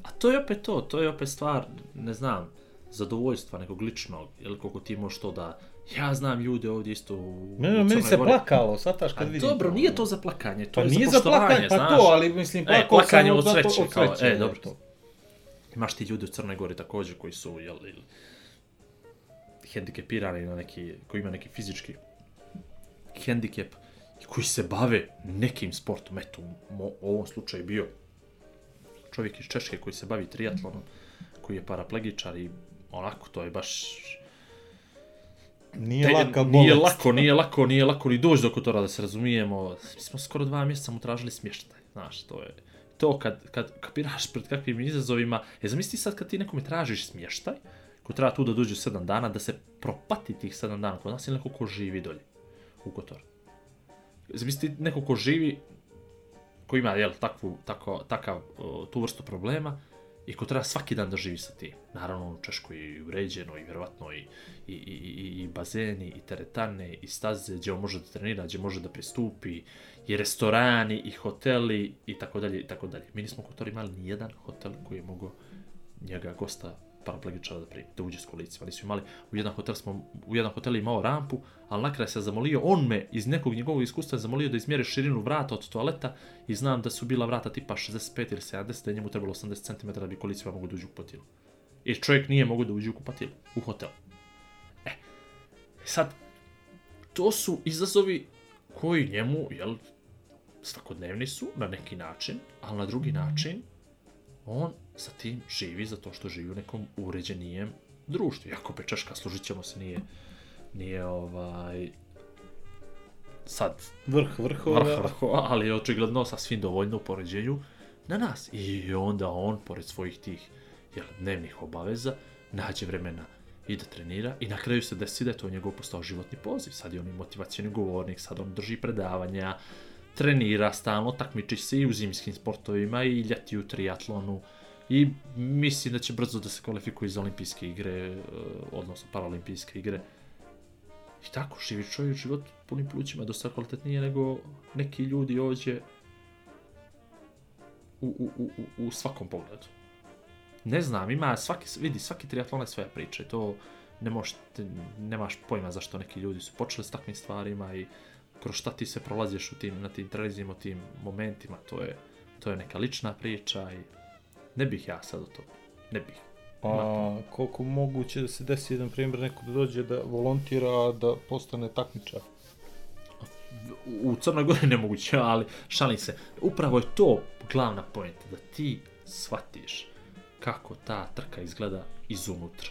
a to je opet to, to je opet stvar, ne znam, zadovoljstva nekog ličnog, ili koliko ti možeš to da... Ja znam ljude ovdje isto u, Ne, u meni se Gori. plakalo, sataš A kad vidim. dobro, to. nije to za plakanje, to Pa je nije za plakanje, pa znaš. to, ali mislim, E, plakao plakanje sam od sreće, od kao, sreće, e, dobro. to. Imaš ti ljudi u Crnoj Gori također koji su, jel, jel, hendikepirani na neki, koji ima neki fizički hendikep koji se bave nekim sportom. Eto, u ovom slučaju bio čovjek iz Češke koji se bavi triatlonom, koji je paraplegičar i onako, to je baš... Nije Te- laka nije bolest. lako, nije lako, nije lako ni doći do toga da se razumijemo. Mi smo skoro dva mjeseca mu tražili smještaj, znaš, to je to kad, kad kapiraš pred kakvim izazovima, je zamisli sad kad ti nekome tražiš smještaj, ko treba tu da dođe 7 dana, da se propati tih 7 dana, kod nas je neko ko živi dolje, u Kotoru. Zamisli ti neko ko živi, ko ima, jel, takvu, tako, takav, tu vrstu problema, i ko treba svaki dan da živi sa tim. Naravno, u Češkoj je uređeno i vjerovatno i, i, i, i, bazeni, i teretane, i staze gdje on može da trenira, gdje može da pristupi, i restorani, i hoteli, i tako dalje, i tako dalje. Mi nismo u imali ni jedan hotel koji je mogao njega gosta paraplegičara da primi, da uđe s kolicima. Nisu imali, u jedan hotel smo, u jedan hotel imao rampu, ali na kraju se zamolio, on me iz nekog njegovog iskustva zamolio da izmjeri širinu vrata od toaleta i znam da su bila vrata tipa 65 ili 70, da je njemu trebalo 80 cm da bi kolicima mogu da uđu u kupatilu. I čovjek nije mogao da uđe u kupatilu, u hotel. E, sad, to su izazovi koji njemu, jel, svakodnevni su na neki način, ali na drugi način on sa tim živi zato što živi u nekom uređenijem društvu. Iako opet Češka, služit ćemo se, nije, nije ovaj, sad Vrh vrhova. vrh vrhova, ali je očigledno sasvim dovoljno u poređenju na nas. I onda on, pored svojih tih jel, dnevnih obaveza, nađe vremena i da trenira i na kraju se desi da je to njegov postao životni poziv. Sad je on i motivacijani govornik, sad on drži predavanja, trenira stalno, takmiči se i u zimskim sportovima i ljeti u triatlonu i mislim da će brzo da se kvalifikuje za olimpijske igre, eh, odnosno paralimpijske igre. I tako, živi čovjek život punim plućima, dosta kvalitetnije nego neki ljudi ovdje u, u, u, u- svakom pogledu. Ne znam, ima svaki, vidi, svaki triatlon je svoja priča i to ne možeš, te- nemaš pojma zašto neki ljudi su počeli s takvim stvarima i kroz šta ti se prolaziš u tim, na tim trenizima, u tim momentima, to je, to je neka lična priča i ne bih ja sad o to, ne bih. Pa koliko moguće da se desi jedan primjer neko da dođe da volontira, da postane takmičar. u u Crnoj Gori nemoguće, ali šalim se. Upravo je to glavna pojenta, da ti shvatiš kako ta trka izgleda izunutra.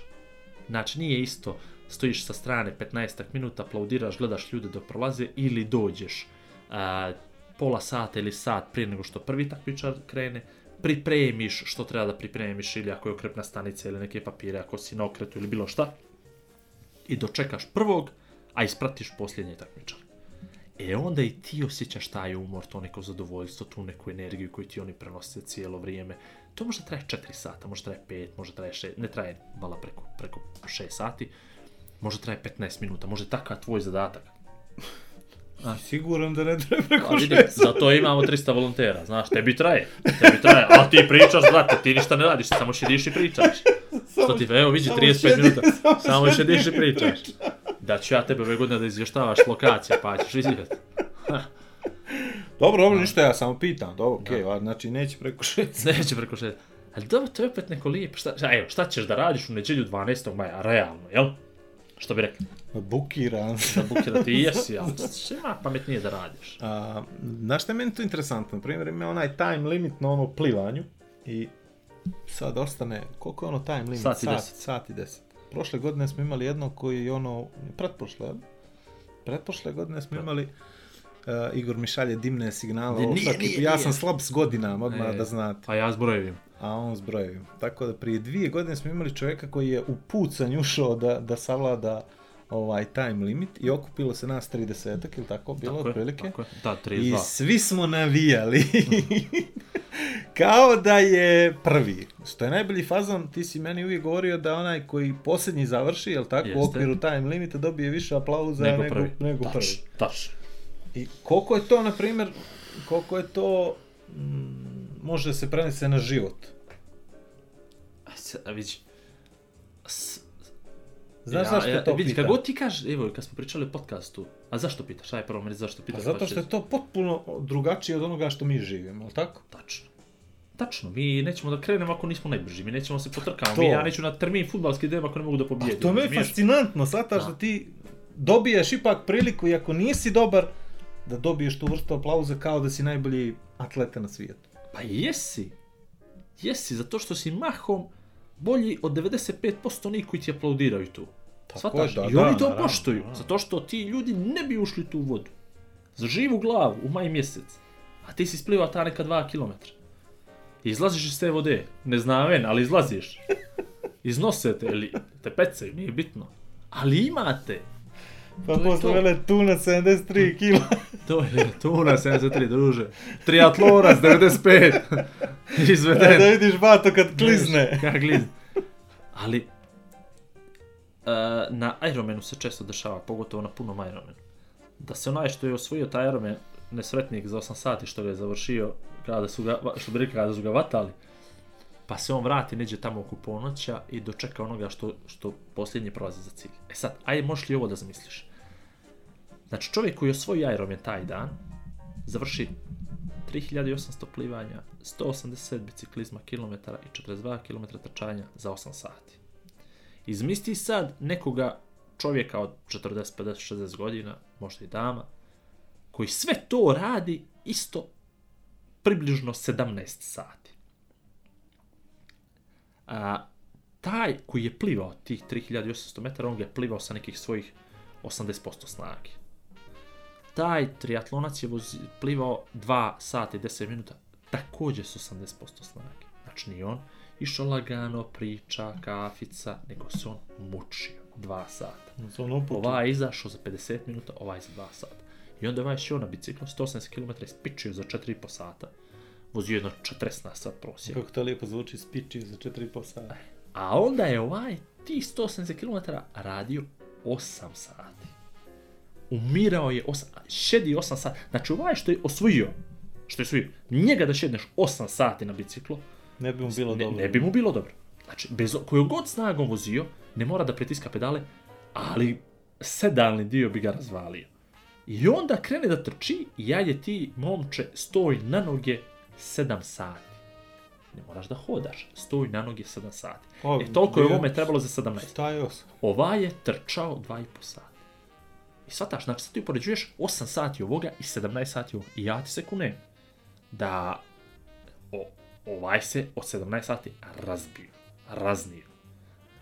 Znači, nije isto stojiš sa strane 15 minuta, aplaudiraš, gledaš ljude dok prolaze ili dođeš a, pola sata ili sat prije nego što prvi takmičar krene, pripremiš što treba da pripremiš ili ako je okrepna stanica ili neke papire, ako si na okretu ili bilo šta i dočekaš prvog, a ispratiš posljednje takmičar. E onda i ti osjećaš taj umor, to neko zadovoljstvo, tu neku energiju koju ti oni prenose cijelo vrijeme. To može traje 4 sata, može traje 5, može traje 6, ne traje vala preko, preko 6 sati, može traje 15 minuta, može takav tvoj zadatak. Siguran da ne treba preko A vidi, zato imamo 300 volontera, znaš, tebi traje, tebi traje, a ti pričaš, brate, ti ništa ne radiš, samo šediš i pričaš. Što ti, evo, vidi, samo 35 šedi- minuta, samo samo šediš i pričaš. Da ću ja tebe ove godine da izvještavaš lokacija, pa ćeš vidjeti. Dobro, dobro, ništa, ja samo pitam, dobro, okej, okay, znači neće preko šest. Neće preko šest. Ali dobro, to je opet neko lijepo. Šta, evo, šta ćeš da radiš u nedjelju 12. maja, realno, jel? Što bi rekli? Bukiran. Da bukira ti jesi, ali što ima pametnije da radiš? A, znaš šta je meni tu interesantno? Na primjer, ima onaj time limit na ono plivanju i sad ostane, koliko je ono time limit? Sat i deset. sat i deset. Prošle godine smo imali jedno koji je ono, pretprošle? Pretprošle godine smo imali Uh, Igor mi šalje dimne signale, nije, sad, nije, ja nije. sam slab s godinama, odmah E. da znate, A ja zbrojevim. a on s brojevima. Tako da prije dvije godine smo imali čovjeka koji je u pucanj ušao da, da savlada ovaj time limit i okupilo se nas 30 ili tako, bilo Tako je, otprilike. tako je. Da, I 32. svi smo navijali. Kao da je prvi. Što je najbolji fazon, ti si meni uvijek govorio da onaj koji posljednji završi, jel tako, u Jeste. okviru time limita dobije više aplauza Nego nego, prvi. nego Tačno, prvi. Tačno. I koliko je to, na primjer, koliko je to mm, može se prenese na život? A, a vidi, s- Znaš ja, zašto ja, to vidi, pitam? kad god ti kažeš, evo, kad smo pričali o podcastu, a zašto pitaš? Aj prvo meni zašto Pa pitaš? zato pa što ću- je to potpuno drugačije od onoga što mi živimo, jel tako? Tačno. Tačno, mi nećemo da krenemo ako nismo najbrži, mi nećemo se potrkamo, To. mi ja neću na termin futbalski idem ako ne mogu da A pobijedim. to me je fascinantno, shvataš Da. da ti dobiješ ipak priliku i ako nisi dobar, da dobiješ tu vrstu aplauza kao da si najbolji atleta na svijetu. Pa jesi. Jesi, zato što si mahom bolji od 95% onih koji ti aplaudiraju tu. Tako Svataš? da, I da, oni to naravno, poštuju, naravno. zato što ti ljudi ne bi ušli tu vodu. Za živu glavu, u maj mjesec. A ti si splivao ta neka dva kilometra. I izlaziš iz te vode, ne znam ven, ali izlaziš. Iznose te, ili te pecaju, nije bitno. Ali imate. Pa To posle vele tuna 73 kila. To je tuna 73, druže. Triatlonac 95. Izveden. da vidiš bato kad klizne. Kako glizne. Ali, uh, na Ironmanu se često dešava, pogotovo na punom Ironmanu. Da se onaj što je osvojio taj Ironman, nesretnik za 8 sati što ga je završio, kada su ga, što bi rekli, kada su ga vatali, pa se on vrati, neđe tamo oko ponoća i dočeka onoga što, što posljednji prolazi za cilj. E sad, ajde, možeš li ovo da zamisliš? Znači, čovjek koji je osvojio Ironman taj dan, završi 3800 plivanja, 180 biciklizma kilometara i 42 km trčanja za 8 sati. Izmisli sad nekoga čovjeka od 40, 50, 60 godina, možda i dama, koji sve to radi isto približno 17 sati. A, taj koji je plivao tih 3800 metara, on ga je plivao sa nekih svojih 80% snage taj triatlonac je vozi, plivao 2 sata i 10 minuta, također s 80% snage. Znači nije on išao lagano, priča, kafica, nego se on mučio 2 sata. Ovaj je izašao za 50 minuta, ovaj za 2 sata. I onda ovaj šao na biciklu 180 km ispičio za 4,5 sata. Vozio jedno 40 na sat prosjek. Kako to lijepo zvuči, spičio za 4,5 sata. A onda je ovaj ti 180 km radio 8 sati. Umirao je 8, šedi 8 sati. Znači ovaj što je osvojio, što je osvojio, njega da šedneš 8 sati na biciklu, Ne bi mu bilo ne, dobro. ne bi mu bilo dobro. Znači, bez koju god snagom vozio, ne mora da pritiska pedale, ali sedalni dio bi ga razvalio. I onda krene da trči i ja je ti, momče, stoj na noge 7 sati. Ne moraš da hodaš, stoj na noge 7 sati. O, E, toliko je ovome trebalo za 17. Šta je osam? Ovaj je trčao 2,5 sata. I shvataš, znači sad ti upoređuješ 8 sati ovoga i 17 sati ovoga. I ja ti se kunem da o, ovaj se od 17 sati razbio, raznio.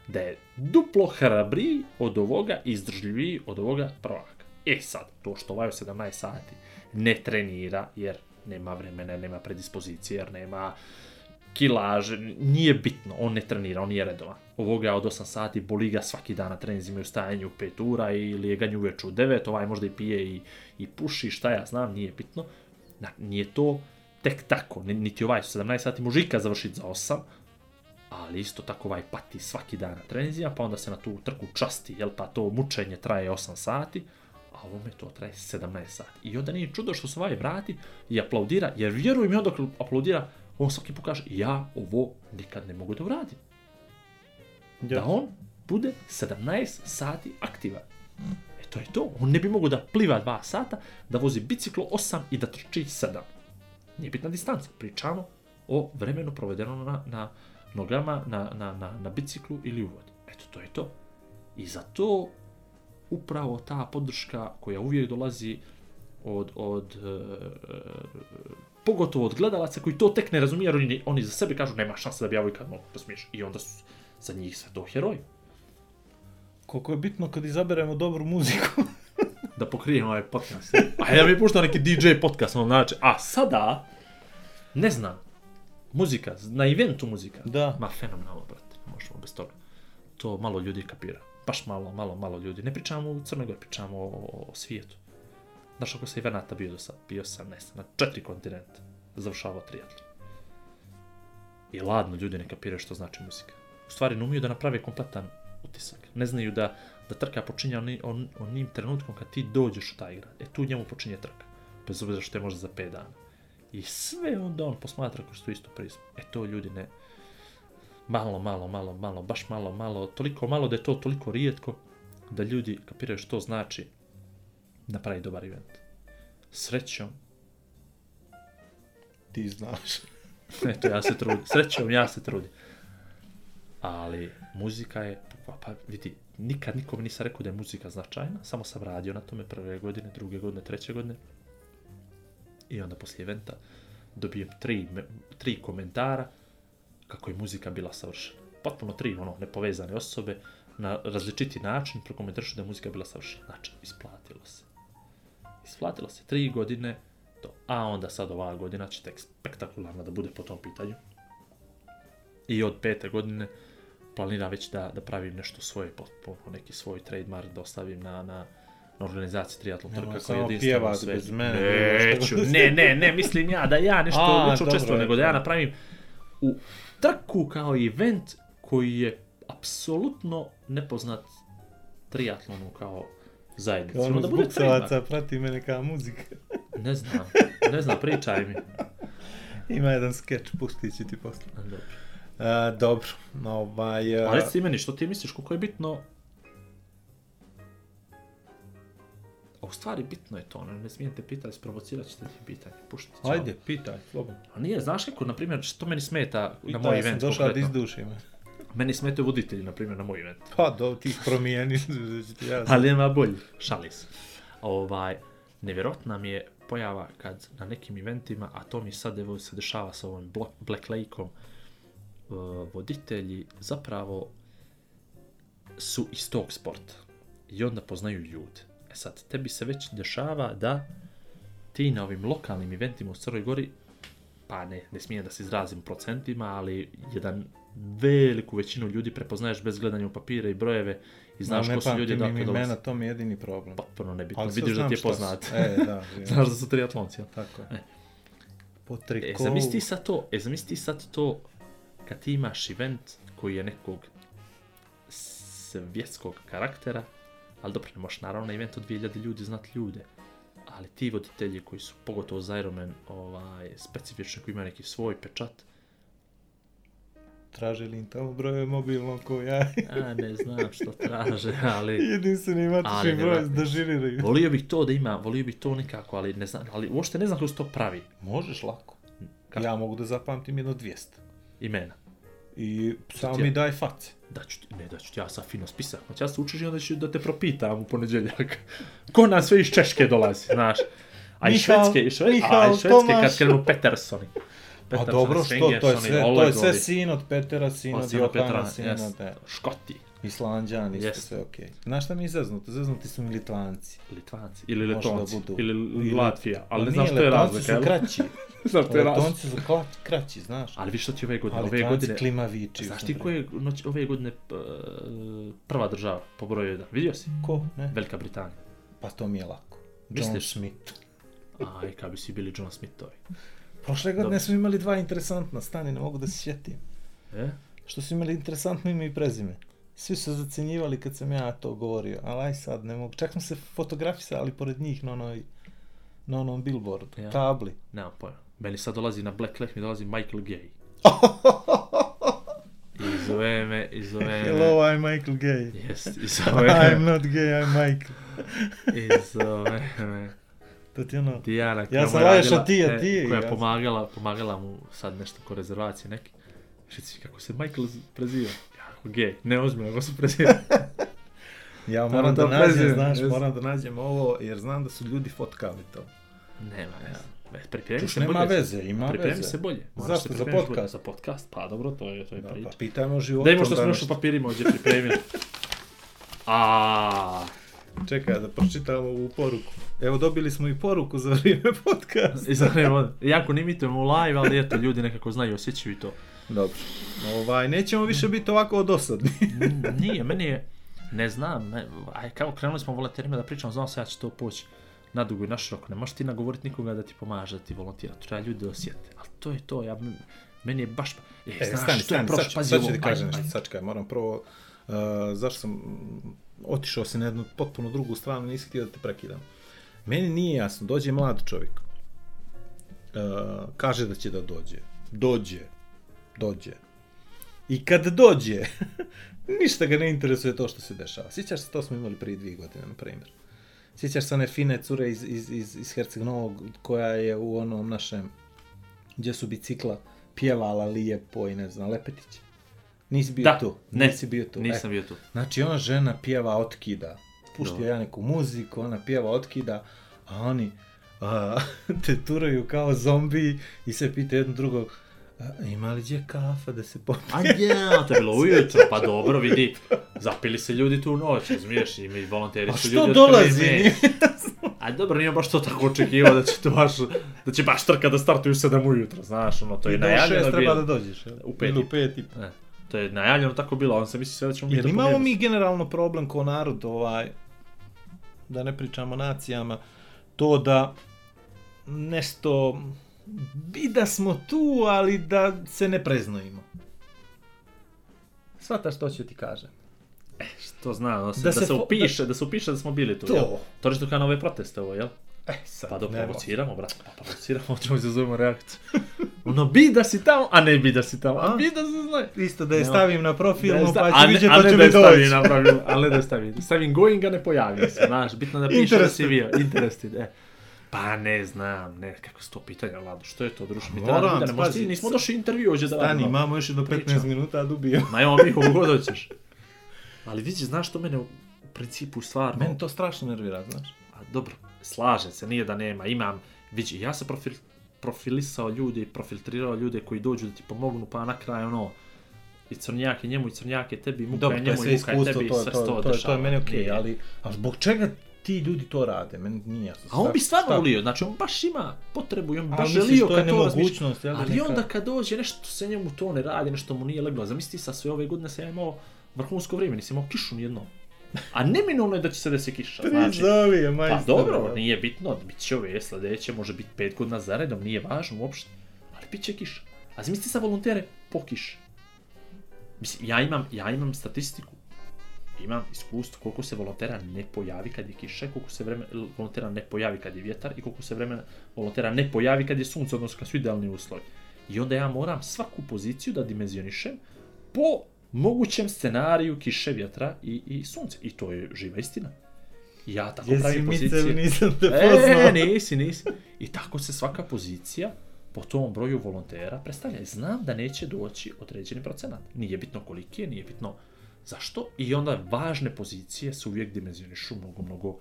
Da je duplo hrabriji od ovoga i izdržljiviji od ovoga prvaka. E sad, to što ovaj od 17 sati ne trenira jer nema vremena, nema predispozicije, jer nema kilaže, nije bitno, on ne trenira, on nije redovan. Ovoga od 8 sati boli ga svaki dan na treninzima u stajanju u 5 ura i lijeganju uveče u 9, ovaj možda i pije i, i puši, šta ja znam, nije bitno. Na, nije to tek tako, ni- niti ovaj 17 sati mužika završiti za 8, ali isto tako ovaj pati svaki dan na treninzima, pa onda se na tu trku časti, jel pa to mučenje traje 8 sati, a ovome to traje 17 sati. I onda nije čudo što se ovaj vrati i aplaudira, jer vjeruj mi onda aplaudira, on svaki put kaže, ja ovo nikad ne mogu da uradim. Da on bude 17 sati aktivan. E to je to. On ne bi mogao da pliva 2 sata, da vozi biciklo 8 i da trči 7. Nije bitna distanca. Pričamo o vremenu provedenom na, na nogama, na, na, na, na biciklu ili u vodi. Eto, to je to. I zato upravo ta podrška koja uvijek dolazi od, od e, pogotovo od gledalaca koji to tek ne razumiju, jer oni, oni za sebe kažu nema šanse da bi ja ovaj mogu posmiješ. I onda su za njih sve to heroji. Koliko je bitno kad izaberemo dobru muziku. Da pokrijem ovaj podcast. A ja mi puštao neki DJ podcast, ono znači, a sada, ne znam, muzika, na eventu muzika. Da. Ma fenomenalno, brate, ne možemo bez toga. To malo ljudi kapira. Baš malo, malo, malo ljudi. Ne pričamo u Crnoj Gori, pričamo o, o svijetu. Znaš ako se Venata bio do sad? Bio sam, ne znam, na četiri kontinenta. Završavao triatlon. I ladno ljudi ne kapiraju što znači muzika. U stvari ne umiju da naprave kompletan utisak. Ne znaju da, da trka počinje oni, on, onim trenutkom kad ti dođeš u taj grad. E tu njemu počinje trka. Bez obzira što je možda za 5 dana. I sve onda on posmatra kroz tu istu prizmu. E to ljudi ne... Malo, malo, malo, malo, baš malo, malo, toliko malo da je to toliko rijetko da ljudi kapiraju što znači napravi dobar event. Srećom, Ti znaš. Eto, ja se trudim. Srećom, ja se trudim. Ali, muzika je, pa, pa vidi, nikad nikome nisam rekao da je muzika značajna, samo sam radio na tome prve godine, druge godine, treće godine. I onda poslije eventa dobijem tri, tri komentara kako je muzika bila savršena. Potpuno tri, ono, nepovezane osobe, na različiti način prokomentarišu da je muzika bila savršena. Znači, isplatilo se. Isplatilo se tri godine, to. A onda sad ova godina će tek spektakularna da bude po tom pitanju. I od pete godine planiram već da, da pravim nešto svoje, potpuno neki svoj trademark da ostavim na, na, na organizaciji triatlon trka samo koja je jedinstvena u pjevat svetu. bez mene, Neću, ne, ne, ne, mislim ja da ja nešto dobro, učestvujem, nego da ja napravim u trku kao event koji je apsolutno nepoznat triatlonu kao zajednici. Ono Ono da bude salaca prati mene kao muzika. Ne znam, ne znam, pričaj mi. Ima jedan skeč, pustit ću ti posle. Dobro. A, dobro, ovaj... A a, reci meni, što ti misliš, koliko je bitno... u stvari bitno je to, ono, ne smijem te pitati, sprovocirat ćete ti pitanje, pušti ću. Ajde, pitaj, slobodno. A nije, znaš kako, na primjer, što meni smeta na Pitaj, moj event došao da konkretno? izdušim. Meni smetaju voditelji, na primjer, na moj event. Pa, do, ti ih promijeni, da ja znam. Ali nema bolji, šali se. Ovaj, nevjerojatna mi je pojava kad na nekim eventima, a to mi sad evo se dešava sa ovim Black Lake-om, uh, voditelji zapravo su iz tog sporta i onda poznaju ljude. E sad, tebi se već dešava da ti na ovim lokalnim eventima u Crnoj Gori, pa ne, ne smijem da se izrazim procentima, ali jedan veliku većinu ljudi prepoznaješ bez gledanja u papire i brojeve i znaš Ma, ko su ljudi im dolaze. imena, to mi je jedini problem. Potpuno nebitno, Ali vidiš da ti je su. poznat. E, da. Znaš da su triatlonci, jel? Tako je. E. Po E, trikovu. zamisli sad to, e, zamisli sad to kad ti imaš event koji je nekog svjetskog karaktera, ali dobro, ne možeš naravno na event od 2000 ljudi znati ljude, ali ti voditelji koji su, pogotovo za Ironman, ovaj, specifični, koji imaju neki svoj pečat, Traže li im tamo brojeve mobilno ko ja? a ne znam što traže, ali... Jedinstveni matični broj da žiliraju. Volio bih to da ima, volio bih to nekako, ali ne znam, ali uopšte ne znam kako se to pravi. Možeš lako. Kako? Ja mogu da zapamtim jedno 200. Imena. I samo mi ja- daj face. Da ću ti, ne, da ću ti ja sad fino spisak. Znači ja se učiš i onda ću da te propitam u ponedjeljak. Ko nam sve iz Češke dolazi, znaš. A i švedske, i švedske, a Mihal i švedske kad krenu Petersoni. Pa Petersoni, dobro, što, to je sve, to je sve sin od Petera, sin od Johana, sin od Škoti, Islanđani, isto Jest. sve okej. Znaš šta mi je zeznuto? Zeznuti su mi Litvanci. Litvanci, ili Može da Letonci, budu. ili Latvija, ali ne znam što je Letonci razlika, su jel? kraći. Znaš što je razlika. Letonci su kla- kraći, znaš. Ali viš što ti ove godine, ove godine, klimavići. znaš ti ko je noć, ove godine prva država po broju jedan, vidio si? Ko? Ne? Velika Britanija. Pa to mi je lako. John Misliš? Smith. Aj, kad bi si bili John Smithovi. Prošle godine Dobro. smo imali dva interesantna, stani, ne mogu da se sjetim. E? Što su imali interesantno ime i prezime. Svi su zacenjivali kad sam ja to govorio, ali aj sad ne mogu. Čak smo se fotografisali pored njih na onoj na onom billboardu, Ja. tabli. Nemam pojma. Meni sad dolazi na Black Lake, mi dolazi Michael Gay. I zove me, i zove. Hello, I'm Michael Gay. Jest, i zove I'm me, not gay, I'm Michael. i zove me. To ti ono... Dijana Ja sam je Laješa, radila- ti, a e, ti Koja je pomagala, pomagala mu sad nešto ko rezervacije neki. Reci kako se Michael preziva. Gej, ne ozbiljno, kako se preziva. Ja moram da to nađem, znaš, jes. moram da nađem ovo, jer znam da su ljudi fotkali to. Nema veze. Ve, Pripremi Čuš, se nema bolje. veze, ima Pripremi veze. se bolje. Moraš Zašto? Za podcast? bolje. Za podcast, pa dobro, to je, to je Da, priča. pa pitajmo o životu. Daj mo što smo još u papirima ovdje pripremili. A, Čekaj da pročitamo ovu poruku. Evo dobili smo i poruku za vrijeme podcasta. i sad evo, jako ne imitujemo live, ali eto, ljudi nekako znaju, osjećaju to. Dobro. Ovaj, nećemo više biti ovako dosadni. Mm, Nije, meni je, ne znam, aj, kao krenuli smo volonterima da pričamo, znao se ja ću to poći na dugo i na široko. Ne možeš ti nagovoriti nikoga da ti pomaže, da ti volontira, treba ljudi da osjete. Ali to je to, ja, meni je baš, e, E, znaš, stani, stani, prošlo, sad, pazi sad ću ti kažem nešto, aj. sačekaj, moram prvo, uh, zašto sam mm, otišao si na jednu potpuno drugu stranu, nisi htio da te prekidam. Meni nije jasno, dođe mlad čovjek, uh, kaže da će da dođe, dođe, dođe. I kad dođe, ništa ga ne interesuje to što se dešava. Sjećaš se, to smo imali prije dvije godine, na primjer. Sjećaš se one fine cure iz, iz, iz, iz Herceg Novog, koja je u onom našem, gdje su bicikla, pjevala lijepo i ne znam, Lepetić. Nisi bio Da, tu. ne, Nisi bio tu. Nisam E, bio tu. Znači, ona žena pjeva otkida. Pušti Dobro. ja neku muziku, ona pjeva otkida, a oni a, te turaju kao zombi i se pita jedno drugog, ima li gdje kafa da se popije? A ja, to je bilo ujutro, pa dobro, vidi, zapili se ljudi tu noć, razumiješ, i mi volonteri su ljudi dolazi? otkrili A dobro, nije baš to tako očekivao da će to baš, da će baš trka da startuju 7 ujutro, znaš, ono, to je I do najavljeno šest treba bilo. da dođeš. jel? U pet Ili i u pet i E, to je najavljeno tako bilo, on se misli sve da ćemo mi Jer to imamo mi generalno problem ko narod, ovaj, da ne pričamo nacijama, to da nešto, bi da smo tu, ali da se ne preznojimo. Svataš što ću ti kažem. To zna, da se, Da da se se, fo- upiše, da... se upiše da smo bili tu, To. jel? To je što kao na ove proteste ovo, jel? E, sad, Pa da provociramo, brate, pa provociramo, ćemo izazovemo reakciju. Ono, bi da si tamo, a ne bi da si tamo, a A? bi da se znaje. Isto da je Nema. stavim na profil, Da je pa sta- ću a ne- vidjeti a to ne će da mi je stavim doći. na profil, ali ne da je stavim. Stavim going, a ne pojavio se, znaš, bitno da piše da si bio, interested, e. Pa ne znam, ne, kako su to pitanja, Lado, što je to, druže, mi Moram, da ne ti nismo došli intervju ovdje da Stani, radimo. imamo još jedno 15 Pričam. minuta, da ubijem. Ma evo mi kogu god hoćeš. Ali vidi, znaš što mene u principu stvarno... Meni to strašno nervira, znaš. A, dobro, slažem se, nije da nema, imam, vidi, ja sam profil, profilisao ljude, profiltrirao ljude koji dođu da ti pomognu, pa na kraju ono, i crnjake njemu, i crnjake tebi, i muka Dobro, je to je njemu, sve i muka je iskustvo, tebi, to, sve to, se to, to, je- to dešava. je meni okej, Nije. ali a zbog čega ti ljudi to rade? Meni nije jasno. A on bi stvarno šta- volio, znači on baš ima potrebu i on bi baš želio kad to razmišlja. da, Ali neka- onda kad dođe nešto se njemu to ne radi, nešto mu nije leglo. Zamisli sa sve ove godine sam ja imao vrhunsko vrijeme, nisam imao kišu nijedno. A neminovno je da će se desi kiša. Znači, Prizovi je, Pa majstor. dobro, nije bitno, bit će ove sljedeće, može biti pet godina zaredom, nije važno uopšte. Ali bit će kiša. A zamisli sa volontere po kiši. Mislim, ja imam, ja imam statistiku. Imam iskustvo koliko se volontera ne pojavi kad je kiša, koliko se vreme, volontera ne pojavi kad je vjetar i koliko se vremena volontera ne pojavi kad je sunce, odnosno kad su idealni uslovi. I onda ja moram svaku poziciju da dimenzionišem po mogućem scenariju kiše, vjetra i, i sunce. I to je živa istina. Ja tako Jesi pravim pozicije. nisam te poznao. E, nisi, nisi. I tako se svaka pozicija po tom broju volontera predstavlja. Znam da neće doći određeni procenat. Nije bitno koliki je, nije bitno zašto. I onda važne pozicije se uvijek dimenzionišu mnogo, mnogo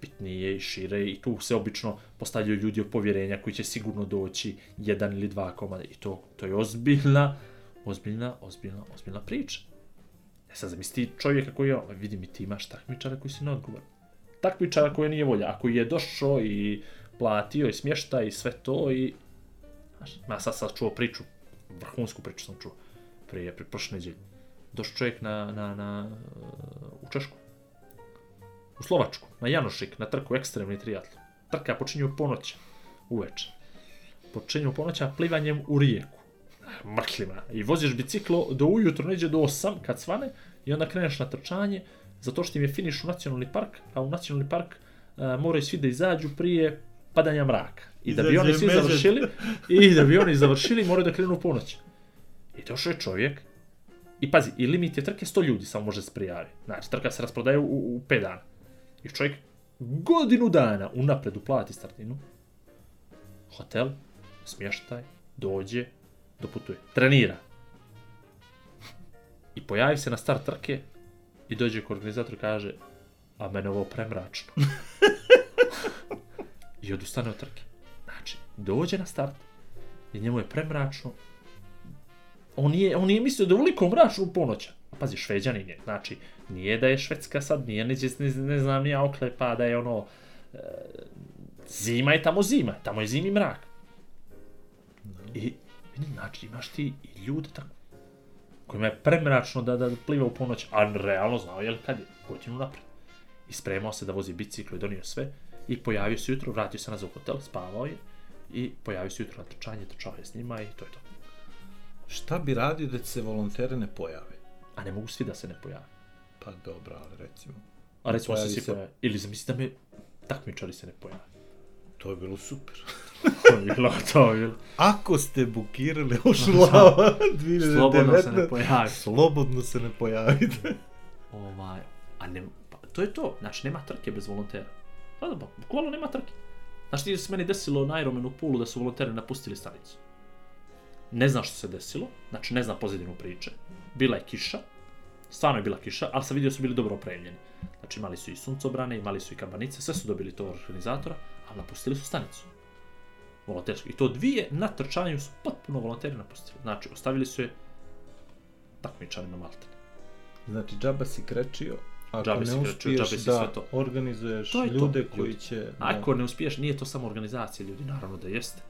bitnije i šire i tu se obično postavljaju ljudi od povjerenja koji će sigurno doći jedan ili dva komada i to, to je ozbiljna, ozbiljna, ozbiljna, ozbiljna priča. E sad zamisli čovjeka koji je, ono, vidi mi ti imaš takmičara koji si neodgovoran takmičara koje nije volja, a koji je došao i platio i smješta i sve to i... Ja sad sad čuo priču, vrhunsku priču sam čuo, prije, prije prošle nedjelje. Došao čovjek na, na, na, u Češku, u Slovačku, na Janošik, na trku ekstremni triatlon. Trka počinje u ponoć, uveče. Počinje u ponoć, a plivanjem u rijeku. Mrklima. I voziš biciklo do ujutro, neđe do 8, kad svane, i onda kreneš na trčanje, zato što im je finiš u nacionalni park, a u nacionalni park a, moraju svi da izađu prije padanja mraka. I da bi oni svi završili, i da bi oni završili, moraju da krenu u ponoć. I došao je čovjek, i pazi, i limit je trke 100 ljudi samo može se prijaviti. Znači, trka se rasprodaje u, u 5 dana. I čovjek godinu dana unapred uplati startinu, hotel, smještaj, dođe, doputuje, trenira. I pojavi se na start trke i dođe ko organizator i kaže a mene ovo premračno. I odustane od trke. Znači, dođe na start i njemu je premračno. On nije, on nije mislio da je mračno u ponoća. A pazi, šveđanin je. Znači, nije da je Švedska sad, nije neđe, ne, ne znam, nije oklepa da je ono... E, zima je tamo zima, tamo je zimi mrak. I, vidi, znači, imaš ti i ljude tako kojima je premračno da, da pliva u ponoć, a realno znao je kad je, godinu napred. I spremao se da vozi biciklo i donio sve. I pojavio se jutro, vratio se nazad u hotel, spavao je. I pojavio se jutro na trčanje, trčao je s njima i to je to. Šta bi radio da se volontere ne pojave? A ne mogu svi da se ne pojave. Pa dobro, ali recimo. A recimo se svi se- pojave. Ili zamisli da me takmičari se ne pojave. To je bilo super. To bi bilo, to bi bilo. Ako ste bukirali ošu lava 2019, Slobodno se ne pojavi. slobodno se ne pojavite. Ovaj, a ne, pa, to je to. Znači, nema trke bez volontera. Pa da, pa, bukvalno nema trke. Znači, ti se meni desilo na Ironmanu u Pulu da su volonteri napustili stanicu. Ne znam što se desilo, znači ne znam pozadinu priče. Bila je kiša, stvarno je bila kiša, ali sam vidio da su bili dobro opremljeni. Znači imali su i suncobrane, imali su i kabanice, sve su dobili to organizatora, ali napustili su stanicu. Volonterski. I to dvije na trčanju su potpuno volonteri napustili. Znači, ostavili su je takmičarima Malte. Znači, džaba si krečio, ako Džabe ne uspiješ džabe da sve to. organizuješ To to, ljude ljudi. koji će... Da, Ako ne uspiješ, nije to samo organizacija ljudi, naravno da jeste,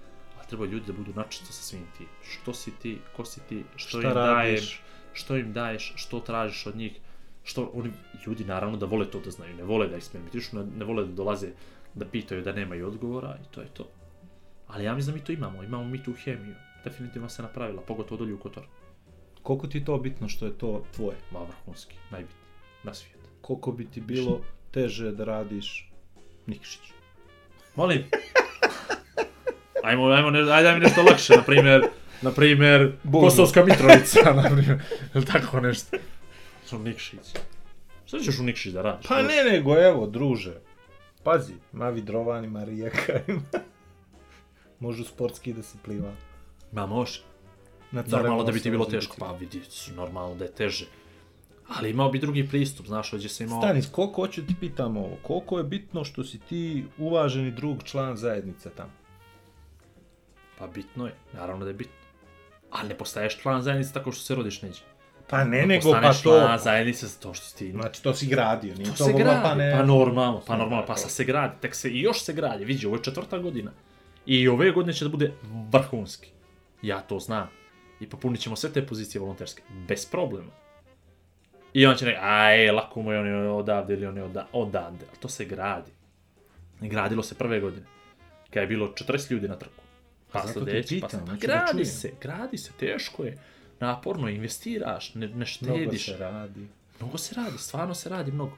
treba ljudi da budu načisto sa svim tim. Što si ti, ko si ti, što Šta im radiš? daješ, što im daješ, što tražiš od njih, što oni, ljudi naravno da vole to da znaju, ne vole da eksperimentišu, ne, ne vole da dolaze da pitaju da nemaju odgovora i to je to. Ali ja mislim da mi to imamo, imamo mi tu hemiju, definitivno se napravila, pogotovo dolje u Kotor. Koliko ti je to bitno što je to tvoje? Ma vrhunski, najbitniji, na svijetu. Koliko bi ti bilo teže da radiš Nikšić? Molim. Ajmo, ajmo, ne, ajde daj mi nešto lakše, na primjer, na primjer. Kosovska Mitrovica, na primjer, ili tako nešto. Što Nikšić. Šta ćeš u Nikšić da radiš? Pa ne, nego evo, druže. Pazi, ima vidrovan, ima rijeka, ima... Možu sportski da se pliva. Ma može. Na Normalno da bi ti bilo teško, pa vidi, normalno da je teže. Ali imao bi drugi pristup, znaš, ovdje se imao... Stanis, koliko hoću da ti pitam ovo? Koliko je bitno što si ti uvaženi drug član zajednice tamo? Pa bitno je, naravno da je bitno. Ali ne postaješ član zajednice tako što se rodiš neđe. Pa ne, Ne nego pa to... član zajednice za to što si ti Znači, to si gradio, nije To to, se gradi, pa ne... pa normalno, pa normalno, pa sad se gradi, tek se i još se gradi, vidi, ovo je četvrta godina. I ove godine će da bude vrhunski. Ja to znam. I popunit ćemo sve te pozicije volonterske, bez problema. I on će reći, aj, lako mu je on je odavde ili on je oda, odande, ali to se gradi. Gradilo se prve godine, kada je bilo 40 ljudi na trku. Pa sljedeći, pa, pa da gradi čujem. se, gradi se, teško je. Naporno, investiraš, ne, ne Mnogo štediš. se radi. Mnogo se radi, stvarno se radi mnogo.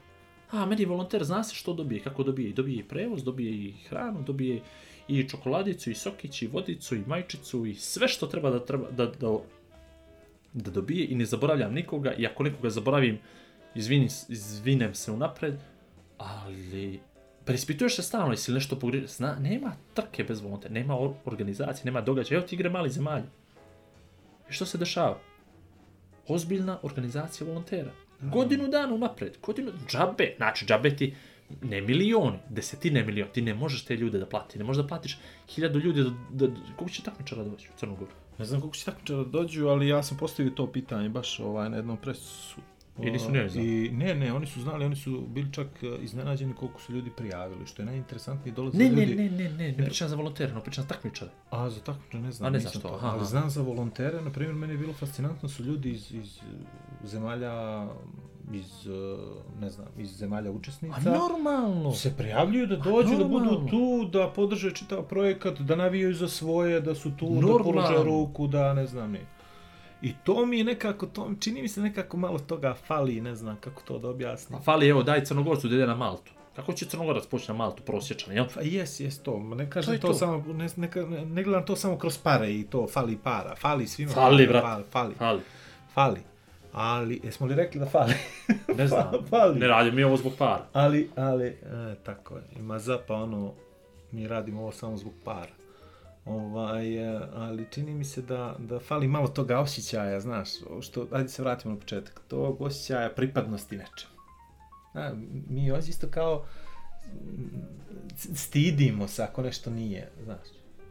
A, meni volonter, zna se što dobije, kako dobije. Dobije i prevoz, dobije i hranu, dobije i čokoladicu, i sokić, i vodicu, i majčicu, i sve što treba da, treba, da, da, da dobije i ne zaboravljam nikoga. I ako nekoga zaboravim, izvini, izvinem se unapred, ali preispituješ se stalno, jesi nešto pogriješio. Zna, nema trke bez volontera, nema or- organizacije, nema događaja. Evo ti igre mali zemalja. I što se dešava? ozbiljna organizacija volontera. Godinu dana unapred, godinu, džabe, znači džabe ti ne milioni, desetine miliona, ti ne možeš te ljude da plati, ne možeš da platiš hiljadu ljudi, da, da, da koliko će takmičara doći u Crnu Goru? Ne znam koliko će takmičara da dođu, ali ja sam postavio to pitanje baš ovaj, na jednom presu. I nisu ni oni znali? I, ne, ne, oni su znali, oni su bili čak eh, iznenađeni koliko su ljudi prijavili, što je najinteresantnije dolaze Ne, ne, ljudi. ne, ne, ne, ne pričam za volontere, no pričam za takmičare. A za takmičare ne znam, A ne nisam znaš to, to. aha, ali znam za volontere, na primjer, meni je bilo fascinantno su ljudi iz, iz eh, zemalja, iz, eh, ne znam, iz zemalja učesnica. A normalno! se prijavljuju da dođu, da budu tu, da podrže čitav projekat, da navijaju za svoje, da su tu, da Normalno. polože ruku, da ne znam ni. I to mi je nekako, to, čini mi se nekako malo toga fali, ne znam kako to da objasnim. A fali, evo, daj Crnogorcu da ide na Maltu. Kako će Crnogorac poći na Maltu, prosječan, jel? Pa jes, jes to, ne kažem je to, to. samo, ne, ne, ne gledam to samo kroz pare i to, fali para, fali svima. Fali, brat. Fali, fali, Fali. fali. Ali, jesmo li rekli da fali? Ne znam, Fali. ne radim mi ovo zbog para. Ali, ali, e, tako je, ima zapa ono, mi radimo ovo samo zbog para. Ovaj, e, ali čini mi se da, da fali malo toga osjećaja, znaš, što, ajde se vratimo na početak, tog osjećaja pripadnosti nečem. A, mi ovdje isto kao stidimo se ako nešto nije, znaš.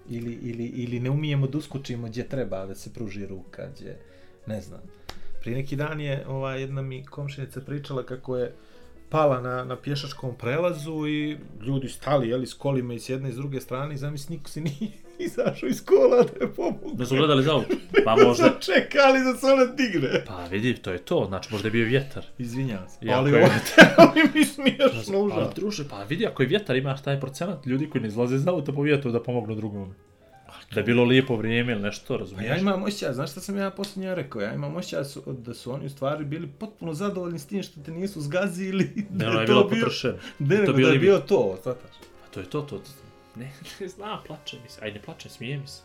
Ili, ili, ili ne umijemo da uskočimo gdje treba da se pruži ruka, gdje, ne znam. Prije neki dan je ova, jedna mi komšinica pričala kako je pala na, na pješačkom prelazu i ljudi stali, jeli, s kolima i s jedne i s druge strane i zamisli, niko se nije izašao iz kola da je pomogu. Da su gledali za auto. Pa možda... Možda čekali da se ona digne. Pa vidi, to je to, znači možda je bio vjetar. Izvinjavam se. Jako ali je- ovo je mi smiješno Ali užasno. druže, pa vidi, ako je vjetar, imaš taj procenat ljudi koji ne izlaze iz auta po vjetru da pomognu drugome. Da je bilo lijepo vrijeme ili nešto, Pa razumiješ? ja imam osjećaj, znaš šta sam ja posljednje rekao? Ja imam osjećaj da su, da su oni u stvari bili potpuno zadovoljni s tim što te nisu zgazili. Ne, da ono je to bilo potrošeno. Ne, To da je bio to, shvataš. Pa to je to, to. Ne, ne znam, plače mi se. Aj, ne plače, smije mi se.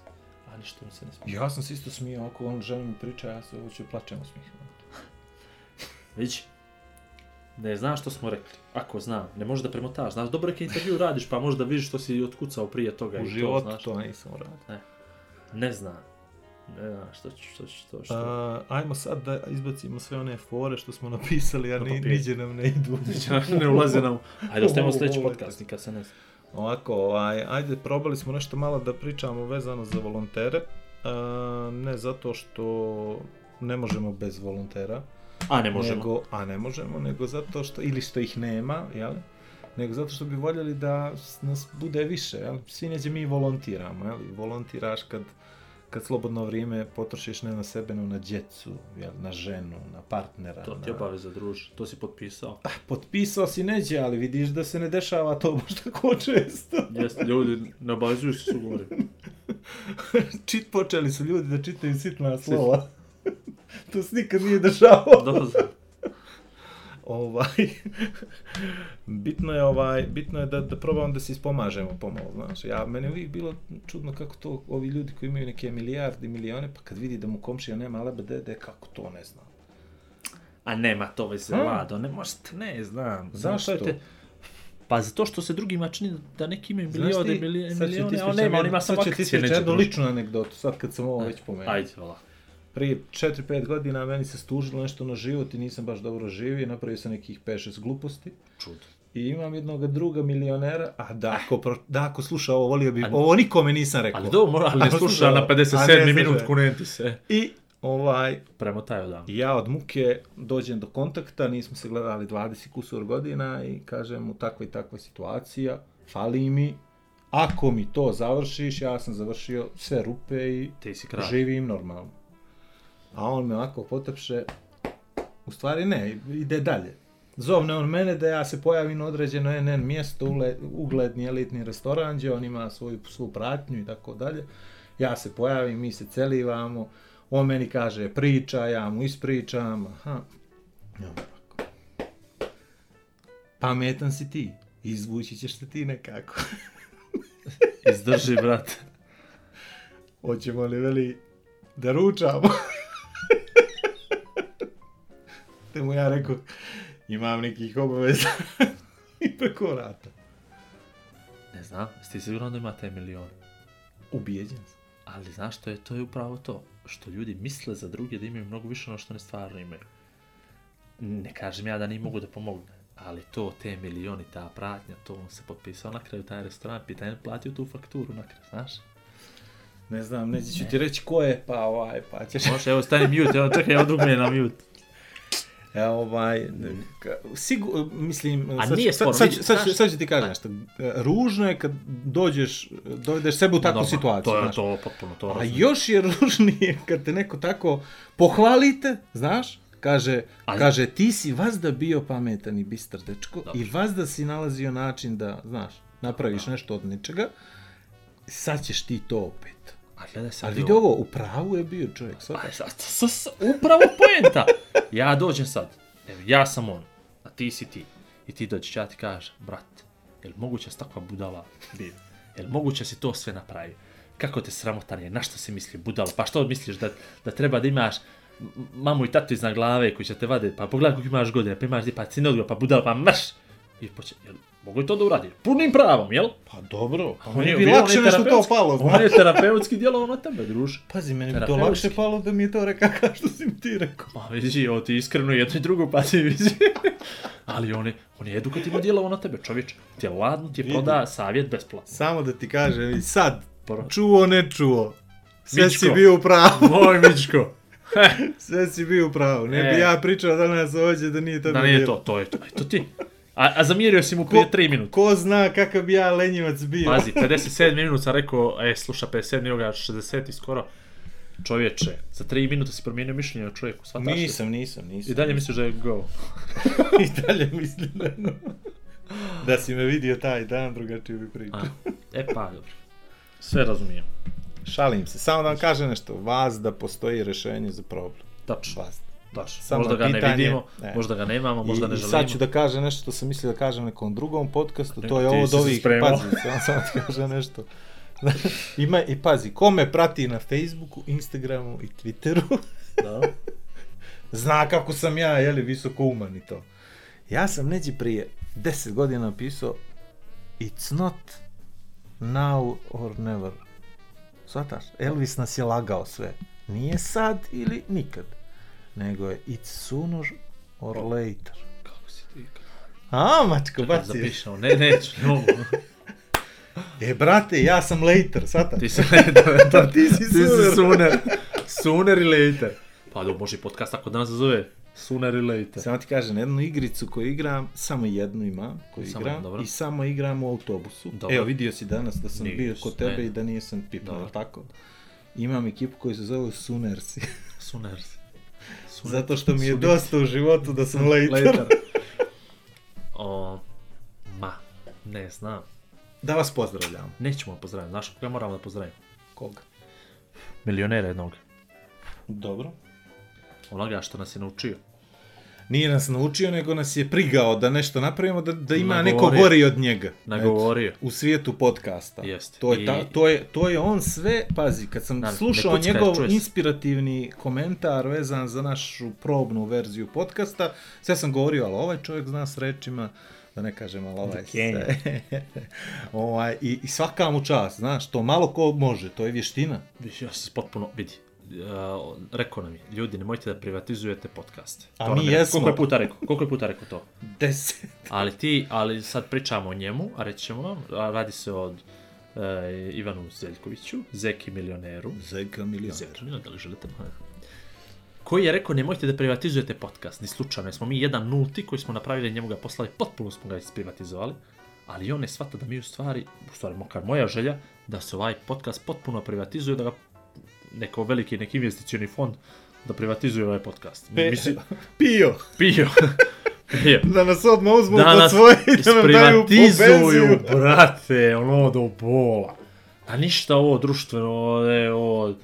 A ništa mi se ne smije. Ja sam se isto smio, ako on žena mi priča, ja se hoću plačem u smih. Vidi, ne znaš što smo rekli. Ako znam, ne možeš da premotaš. Znaš, dobro je intervju radiš, pa možda vidiš što si otkucao prije toga. U to, životu znaš. to nisam uradio. Ne znam. Ne znam što ću, što ću, to što. A, ajmo sad da izbacimo sve one fore što smo napisali, a Na ni, papir. niđe nam ne idu. ne ulaze nam. Ajde, ostavimo Ovo, sljedeći ovo je podcast, nikad se ne zna. Ovako, ovaj, ajde, probali smo nešto malo da pričamo vezano za volontere. A, ne zato što ne možemo bez volontera. A, ne možemo. Nego, a ne možemo, nego zato što, ili što ih nema, jel? Nego zato što bi voljeli da nas bude više, jel? Svi neđe mi volontiramo, jel? Volontiraš kad, kad slobodno vrijeme potrošiš ne na sebe, no na djecu, jel? Na ženu, na partnera. To ti je na... obaveza, druže. To si potpisao. Potpisao si neđe, ali vidiš da se ne dešava to baš tako često. Jeste, ljudi ne obavezuju se s ugovorim. Čit, počeli su ljudi da čitaju sitna slova. to se nikad nije dešavalo. Dobro, ovaj bitno je ovaj bitno je da da probamo da se ispomažemo pomalo, znaš. Ja meni je uvijek bilo čudno kako to ovi ljudi koji imaju neke milijarde milione, pa kad vidi da mu komšija nema lebe dede, kako to ne znam. A nema to veze? Lado, ne možete, ne znam. Zašto? Znate, Pa zato što se drugima čini da neki imaju milione, ti milijone, a on nema, on ima samo sad ću ti akcije neće jednu ličnu anegdotu, sad kad sam ovo već pomenuo. Ajde, vala. Prije 4-5 godina meni se stužilo nešto na život i nisam baš dobro živio, napravio sam nekih 5-6 gluposti. Čudo. I imam jednog druga milionera, a da ako, pro, da ako sluša ovo, volio bi, ovo nikome nisam rekao. Ali do, mora, ali ne sluša na ovo. A 57. ne minut, kunenti se. I ovaj, Premo taj odam. ja od muke dođem do kontakta, nismo se gledali 20 kusur godina i kažem mu takva i takva situacija, fali mi, ako mi to završiš, ja sam završio sve rupe i Ti si kralj. živim normalno. A on me ovako potepše, u stvari ne, ide dalje. Zovne on mene da ja se pojavim na određeno NN mjesto, ugledni elitni restoran, gdje on ima svoju svu pratnju i tako dalje. Ja se pojavim, mi se celivamo, on meni kaže priča, ja mu ispričam, aha. Pametan si ti, izvući ćeš se ti nekako. Izdrži, brate. Hoćemo li veli da ručamo? Te mu ja rekao, imam nekih obaveza i preko vrata. Ne znam, jesi ti siguran da ima te milione? Ubijeđen sam. Ali znaš što je, to je upravo to. Što ljudi misle za druge da imaju mnogo više ono što ne stvarno imaju. Ne kažem ja da ne mogu da pomogu, ali to, te milioni, ta pratnja, to on se potpisao na kraju taj restoran, pitanje platio tu fakturu na kraju, znaš? Ne znam, neće ću ti reći ko je, pa ovaj, pa ćeš... Može, evo stani mute, evo čekaj, evo drugme na mute. E, ovaj, sigur, mislim, A sad, nije sad, sporo, sad, sad, sad, sad ću ti kažem nešto. E, Ružno je kad dođeš, dovedeš sebe u takvu situaciju. To je znaš. to, potpuno to A razumijem. još je ružnije kad te neko tako pohvalite, znaš, kaže, Ali- kaže ti si vazda bio pametan i bistar dečko Dobro. i vazda si nalazio način da, znaš, napraviš nešto od ničega, sad ćeš ti to opet. A gledaj sad Ali vidi ovo, u pravu je bio čovjek, sad. Sad, s, s, upravo poenta. Ja dođem sad, evo, ja sam on, a ti si ti. I ti dođeš, ja ti kažem, brat, je li moguće s takva budala bio? Je li moguće si to sve napravi? Kako te sramotan je, na što si misli budala? Pa što misliš da, da treba da imaš mamu i tatu iznad glave koji će te vade, pa pogledaj koliko imaš godine, pa imaš pa si ne odgovor, pa budala, pa mrš! I poće, jel, mogu li to da uradi? Punim pravom, jel? Pa dobro, pa On meni je bi on lakše nešto to palo, On znaš. je terapeutski djelovao na tebe, druže. Pazi, meni bi to lakše palo da mi je to rekao kao što si mi ti rekao. Pa vidi, ovo ti iskreno jedno i drugo, pa ti vidi. Ali on je, on je edukativno djelovao na tebe, čovječe. Ti je ladno, ti je proda savjet besplatno. Samo da ti kažem, i sad, čuo, ne čuo. Sve Mičko. si bio u pravu, Moj Mičko. sve si bio u pravu. Ne E. bi ja pričao danas ovdje da nije to Da nije to, to je to. Eto ti. A, a zamjerio si mu prije 3 minuta. Ko zna kakav bi ja lenjivac bio. Pazi, 57 minut sam rekao, e, sluša, 57 minuta, 60 i skoro. Čovječe, za 3 minuta si promijenio mišljenje o čovjeku, shvataš? Nisam, nisam, nisam. I dalje misliš da je go. I dalje mislim da, no. da si me vidio taj dan, drugačije bi pričao. E pa, dobro. Sve razumijem. Šalim se, samo da vam kažem nešto, vas da postoji rješenje za problem. Tačno, Vas. Tačno. Samo možda ga ne pitanje- vidimo, ne. možda ga nemamo, možda I, ne I želimo. sad ću da kažem nešto što sam mislio da kažem nekom drugom podcastu, to je Ti ovo od ovih, pazi, samo, ti kažem nešto. Ima, i pazi, ko me prati na Facebooku, Instagramu i Twitteru, Da. zna kako sam ja, jeli, visoko uman i to. Ja sam neđi prije 10 godina napisao It's not now or never. Svataš? Elvis nas je lagao sve. Nije sad ili nikad. Nego je it's sooner or later. Kako si ti? A, mačko, Čekaj, baci. zapišemo. Ne, neću, ne mogu. E, brate, ja sam later, svataš? Ti si, da, da, Ti si ti sooner. si sooner. Sooner i later. Pa da, može i podcast tako da nas zove. Sooner i later. Samo ti kažem, jednu igricu koju igram, samo jednu imam koju Samo igram dobro. i samo igram u autobusu. Dobro. Evo, vidio si danas da sam Nisam, bio kod tebe ne. i da nisam jel tako? Imam ekipu koju se zove Soonersi. Sooner. Zato što mi je Sooner. dosta u životu da sam later. Later. O, ma, ne znam. Da vas pozdravljam. Nećemo pozdraviti. Znaš koga moramo da pozdravimo? Koga? Milionera jednog. Dobro. Onoga što nas je naučio. Nije nas naučio, nego nas je prigao da nešto napravimo, da, da ima neko Nagovorio. gori od njega. Nagovorio. Eto, u svijetu podcasta. Jeste. To je, I- ta, to, je, to je on sve, pazi, kad sam ne slušao njegov čuje se. inspirativni komentar vezan za našu probnu verziju podcasta, sve sam govorio, ali ovaj čovjek zna s rečima, da ne kažem, ali ovaj se... ovaj, i, I svaka mu čast, znaš, to malo ko može, to je vještina. Ja sam potpuno, vidi, uh, rekao nam je, ljudi, nemojte da privatizujete podcaste. A To mi je- jesmo. Koliko je puta rekao, koliko je puta rekao to? Deset. Ali ti, ali sad pričamo o njemu, a reći ćemo vam, radi se od uh, Ivanu Zeljkoviću, Zeki milioneru, Zeka milion. Zeki milioner, da li želite? Koji je rekao, nemojte da privatizujete podcast, ni slučajno, jer smo mi jedan nulti koji smo napravili, njemu ga poslali, potpuno smo ga isprivatizovali, ali on ne shvata da mi u stvari, u stvari, makar moja želja, da se ovaj podcast potpuno privatizuje, da ga neko veliki, neki investicioni fond da privatizuje ovaj podcast. Pe, Mislim, pio. pio. pio. Da nas odmah uzmu Da nas svoje i da nam daju penziju. brate, ono do bola. A ništa ovo društveno, ne, ovo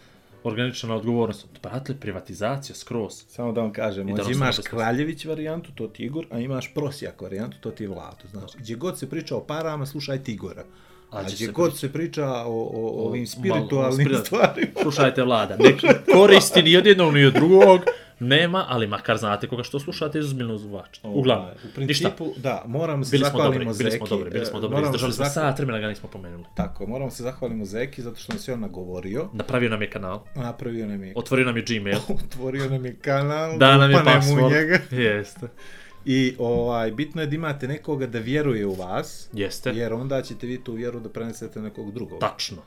organična odgovornost. Brate, privatizacija skroz. Samo da vam kažem, da imaš samo Kraljević varijantu, to ti Igor, a imaš Prosjak varijantu, to ti je Vlado. Znači, gdje god se priča o parama, slušaj ti Igora. A, A gdje se god se priča o, o, ovim spiritualnim spirit- stvarima. Slušajte vlada, ne koristi ni od jednog ni od drugog, nema, ali makar znate koga što slušate, izuzmilno zvučite. Uglavnom, Ovaj, u ništa. principu, da, moramo se Bili smo dobri, zahvalimo bili Zeki. smo dobri, bili smo e, dobri, izdržali se smo sat vremena ga nismo pomenuli. Tako, moramo se zahvalimo Zeki zato što nas je on nagovorio. Napravio nam je kanal, Napravio nam je, otvorio nam je Gmail, otvorio nam je kanal, da nam je u password. njega. Jeste. I ovaj, bitno je da imate nekoga da vjeruje u vas, Jeste. jer onda ćete vi tu vjeru da prenesete nekog drugog. Tačno.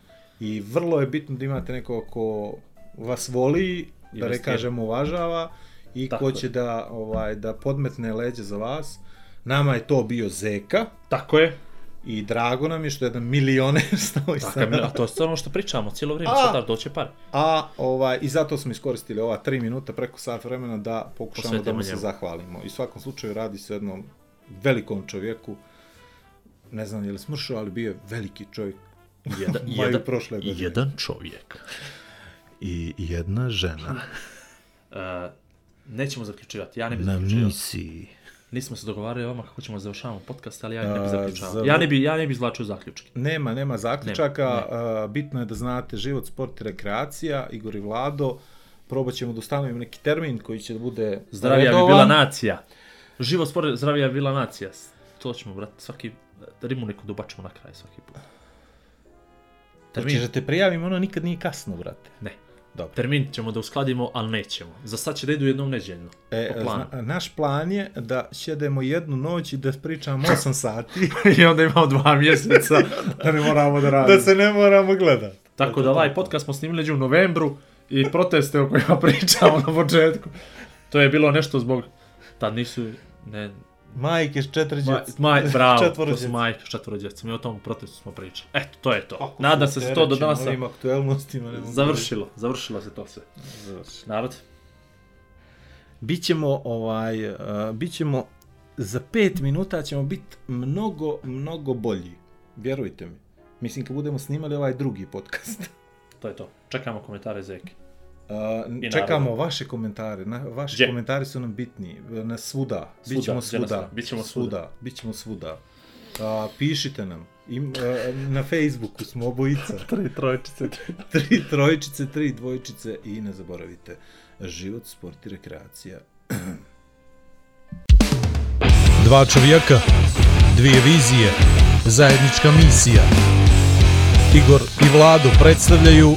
I vrlo je bitno da imate nekoga ko vas voli, da ne kažem uvažava i Tako ko je. će da, ovaj, da podmetne leđe za vas. Nama je to bio Zeka Tako je. I drago nam je što je jedan milioner sa je, nama. a to je ono što pričamo cijelo vrijeme, A! sad da doće par. A ovaj, i zato smo iskoristili ova tri minuta preko sat vremena da pokušamo da Posvetimo mu se njemu. zahvalimo. I u svakom slučaju radi se o jednom velikom čovjeku, ne znam je li smršao, ali bio je veliki čovjek. Jedan, jedan, prošle godine. jedan čovjek. I jedna žena Uh, nećemo zaključivati, ja ne bih zaključivao. misiji. Nismo se dogovarali o vama kako ćemo završavamo podcast, ali ja ne bih zaključavao. za- Ja ne bi, ja ne bi izvlačio zaključke. Nema, nema zaključaka, Nema, a, bitno je da znate život, sport i rekreacija, Igor i Vlado, probat ćemo da ustanovimo neki termin koji će da bude Zdravija bi redovan. bila nacija. Život sport, zdravija bi bila nacija. to ćemo, brate, svaki, rimu neku da ubačimo na kraj svaki put. Hoćeš da te prijavim, ono nikad nije kasno, brate. Ne. Dobro. Termin ćemo da uskladimo, ali nećemo. Za sad će da idu jednom neđeljno. E, zna, naš plan je da sjedemo jednu noć i da pričamo 8 sati, I onda imamo dva mjeseca da ne moramo da radimo. da se ne moramo gledat. Tako da ovaj podcast smo snimili u novembru i proteste o kojima pričamo na početku. To je bilo nešto zbog... Tad nisu... Ne, Majke s maj, djece. maj, bravo, to Četvorođec. su majke s četvorođecom i o tom protestu smo pričali. Eto, to je to. Nadam se se to do danas Ovim aktuelnostima. Ne mogu završilo. Završilo se to sve. Završilo. Narod, Bićemo, ovaj, uh, bićemo, za pet minuta ćemo biti mnogo, mnogo bolji. Vjerujte mi. Mislim, kad budemo snimali ovaj drugi podcast. to je to. Čekamo komentare Zeki. Uh, čekamo vaše komentare. Na, vaši Gdje? komentari su nam bitni. Na svuda. Svuda, Bićemo svuda. Bićemo svuda. Bićemo svuda. Uh, pišite nam. Im, uh, na Facebooku smo obojica. Tri trojčice. tri trojčice, tri dvojčice i ne zaboravite. Život, sport i rekreacija. Dva čovjeka, dvije vizije, zajednička misija. Igor i Vlado predstavljaju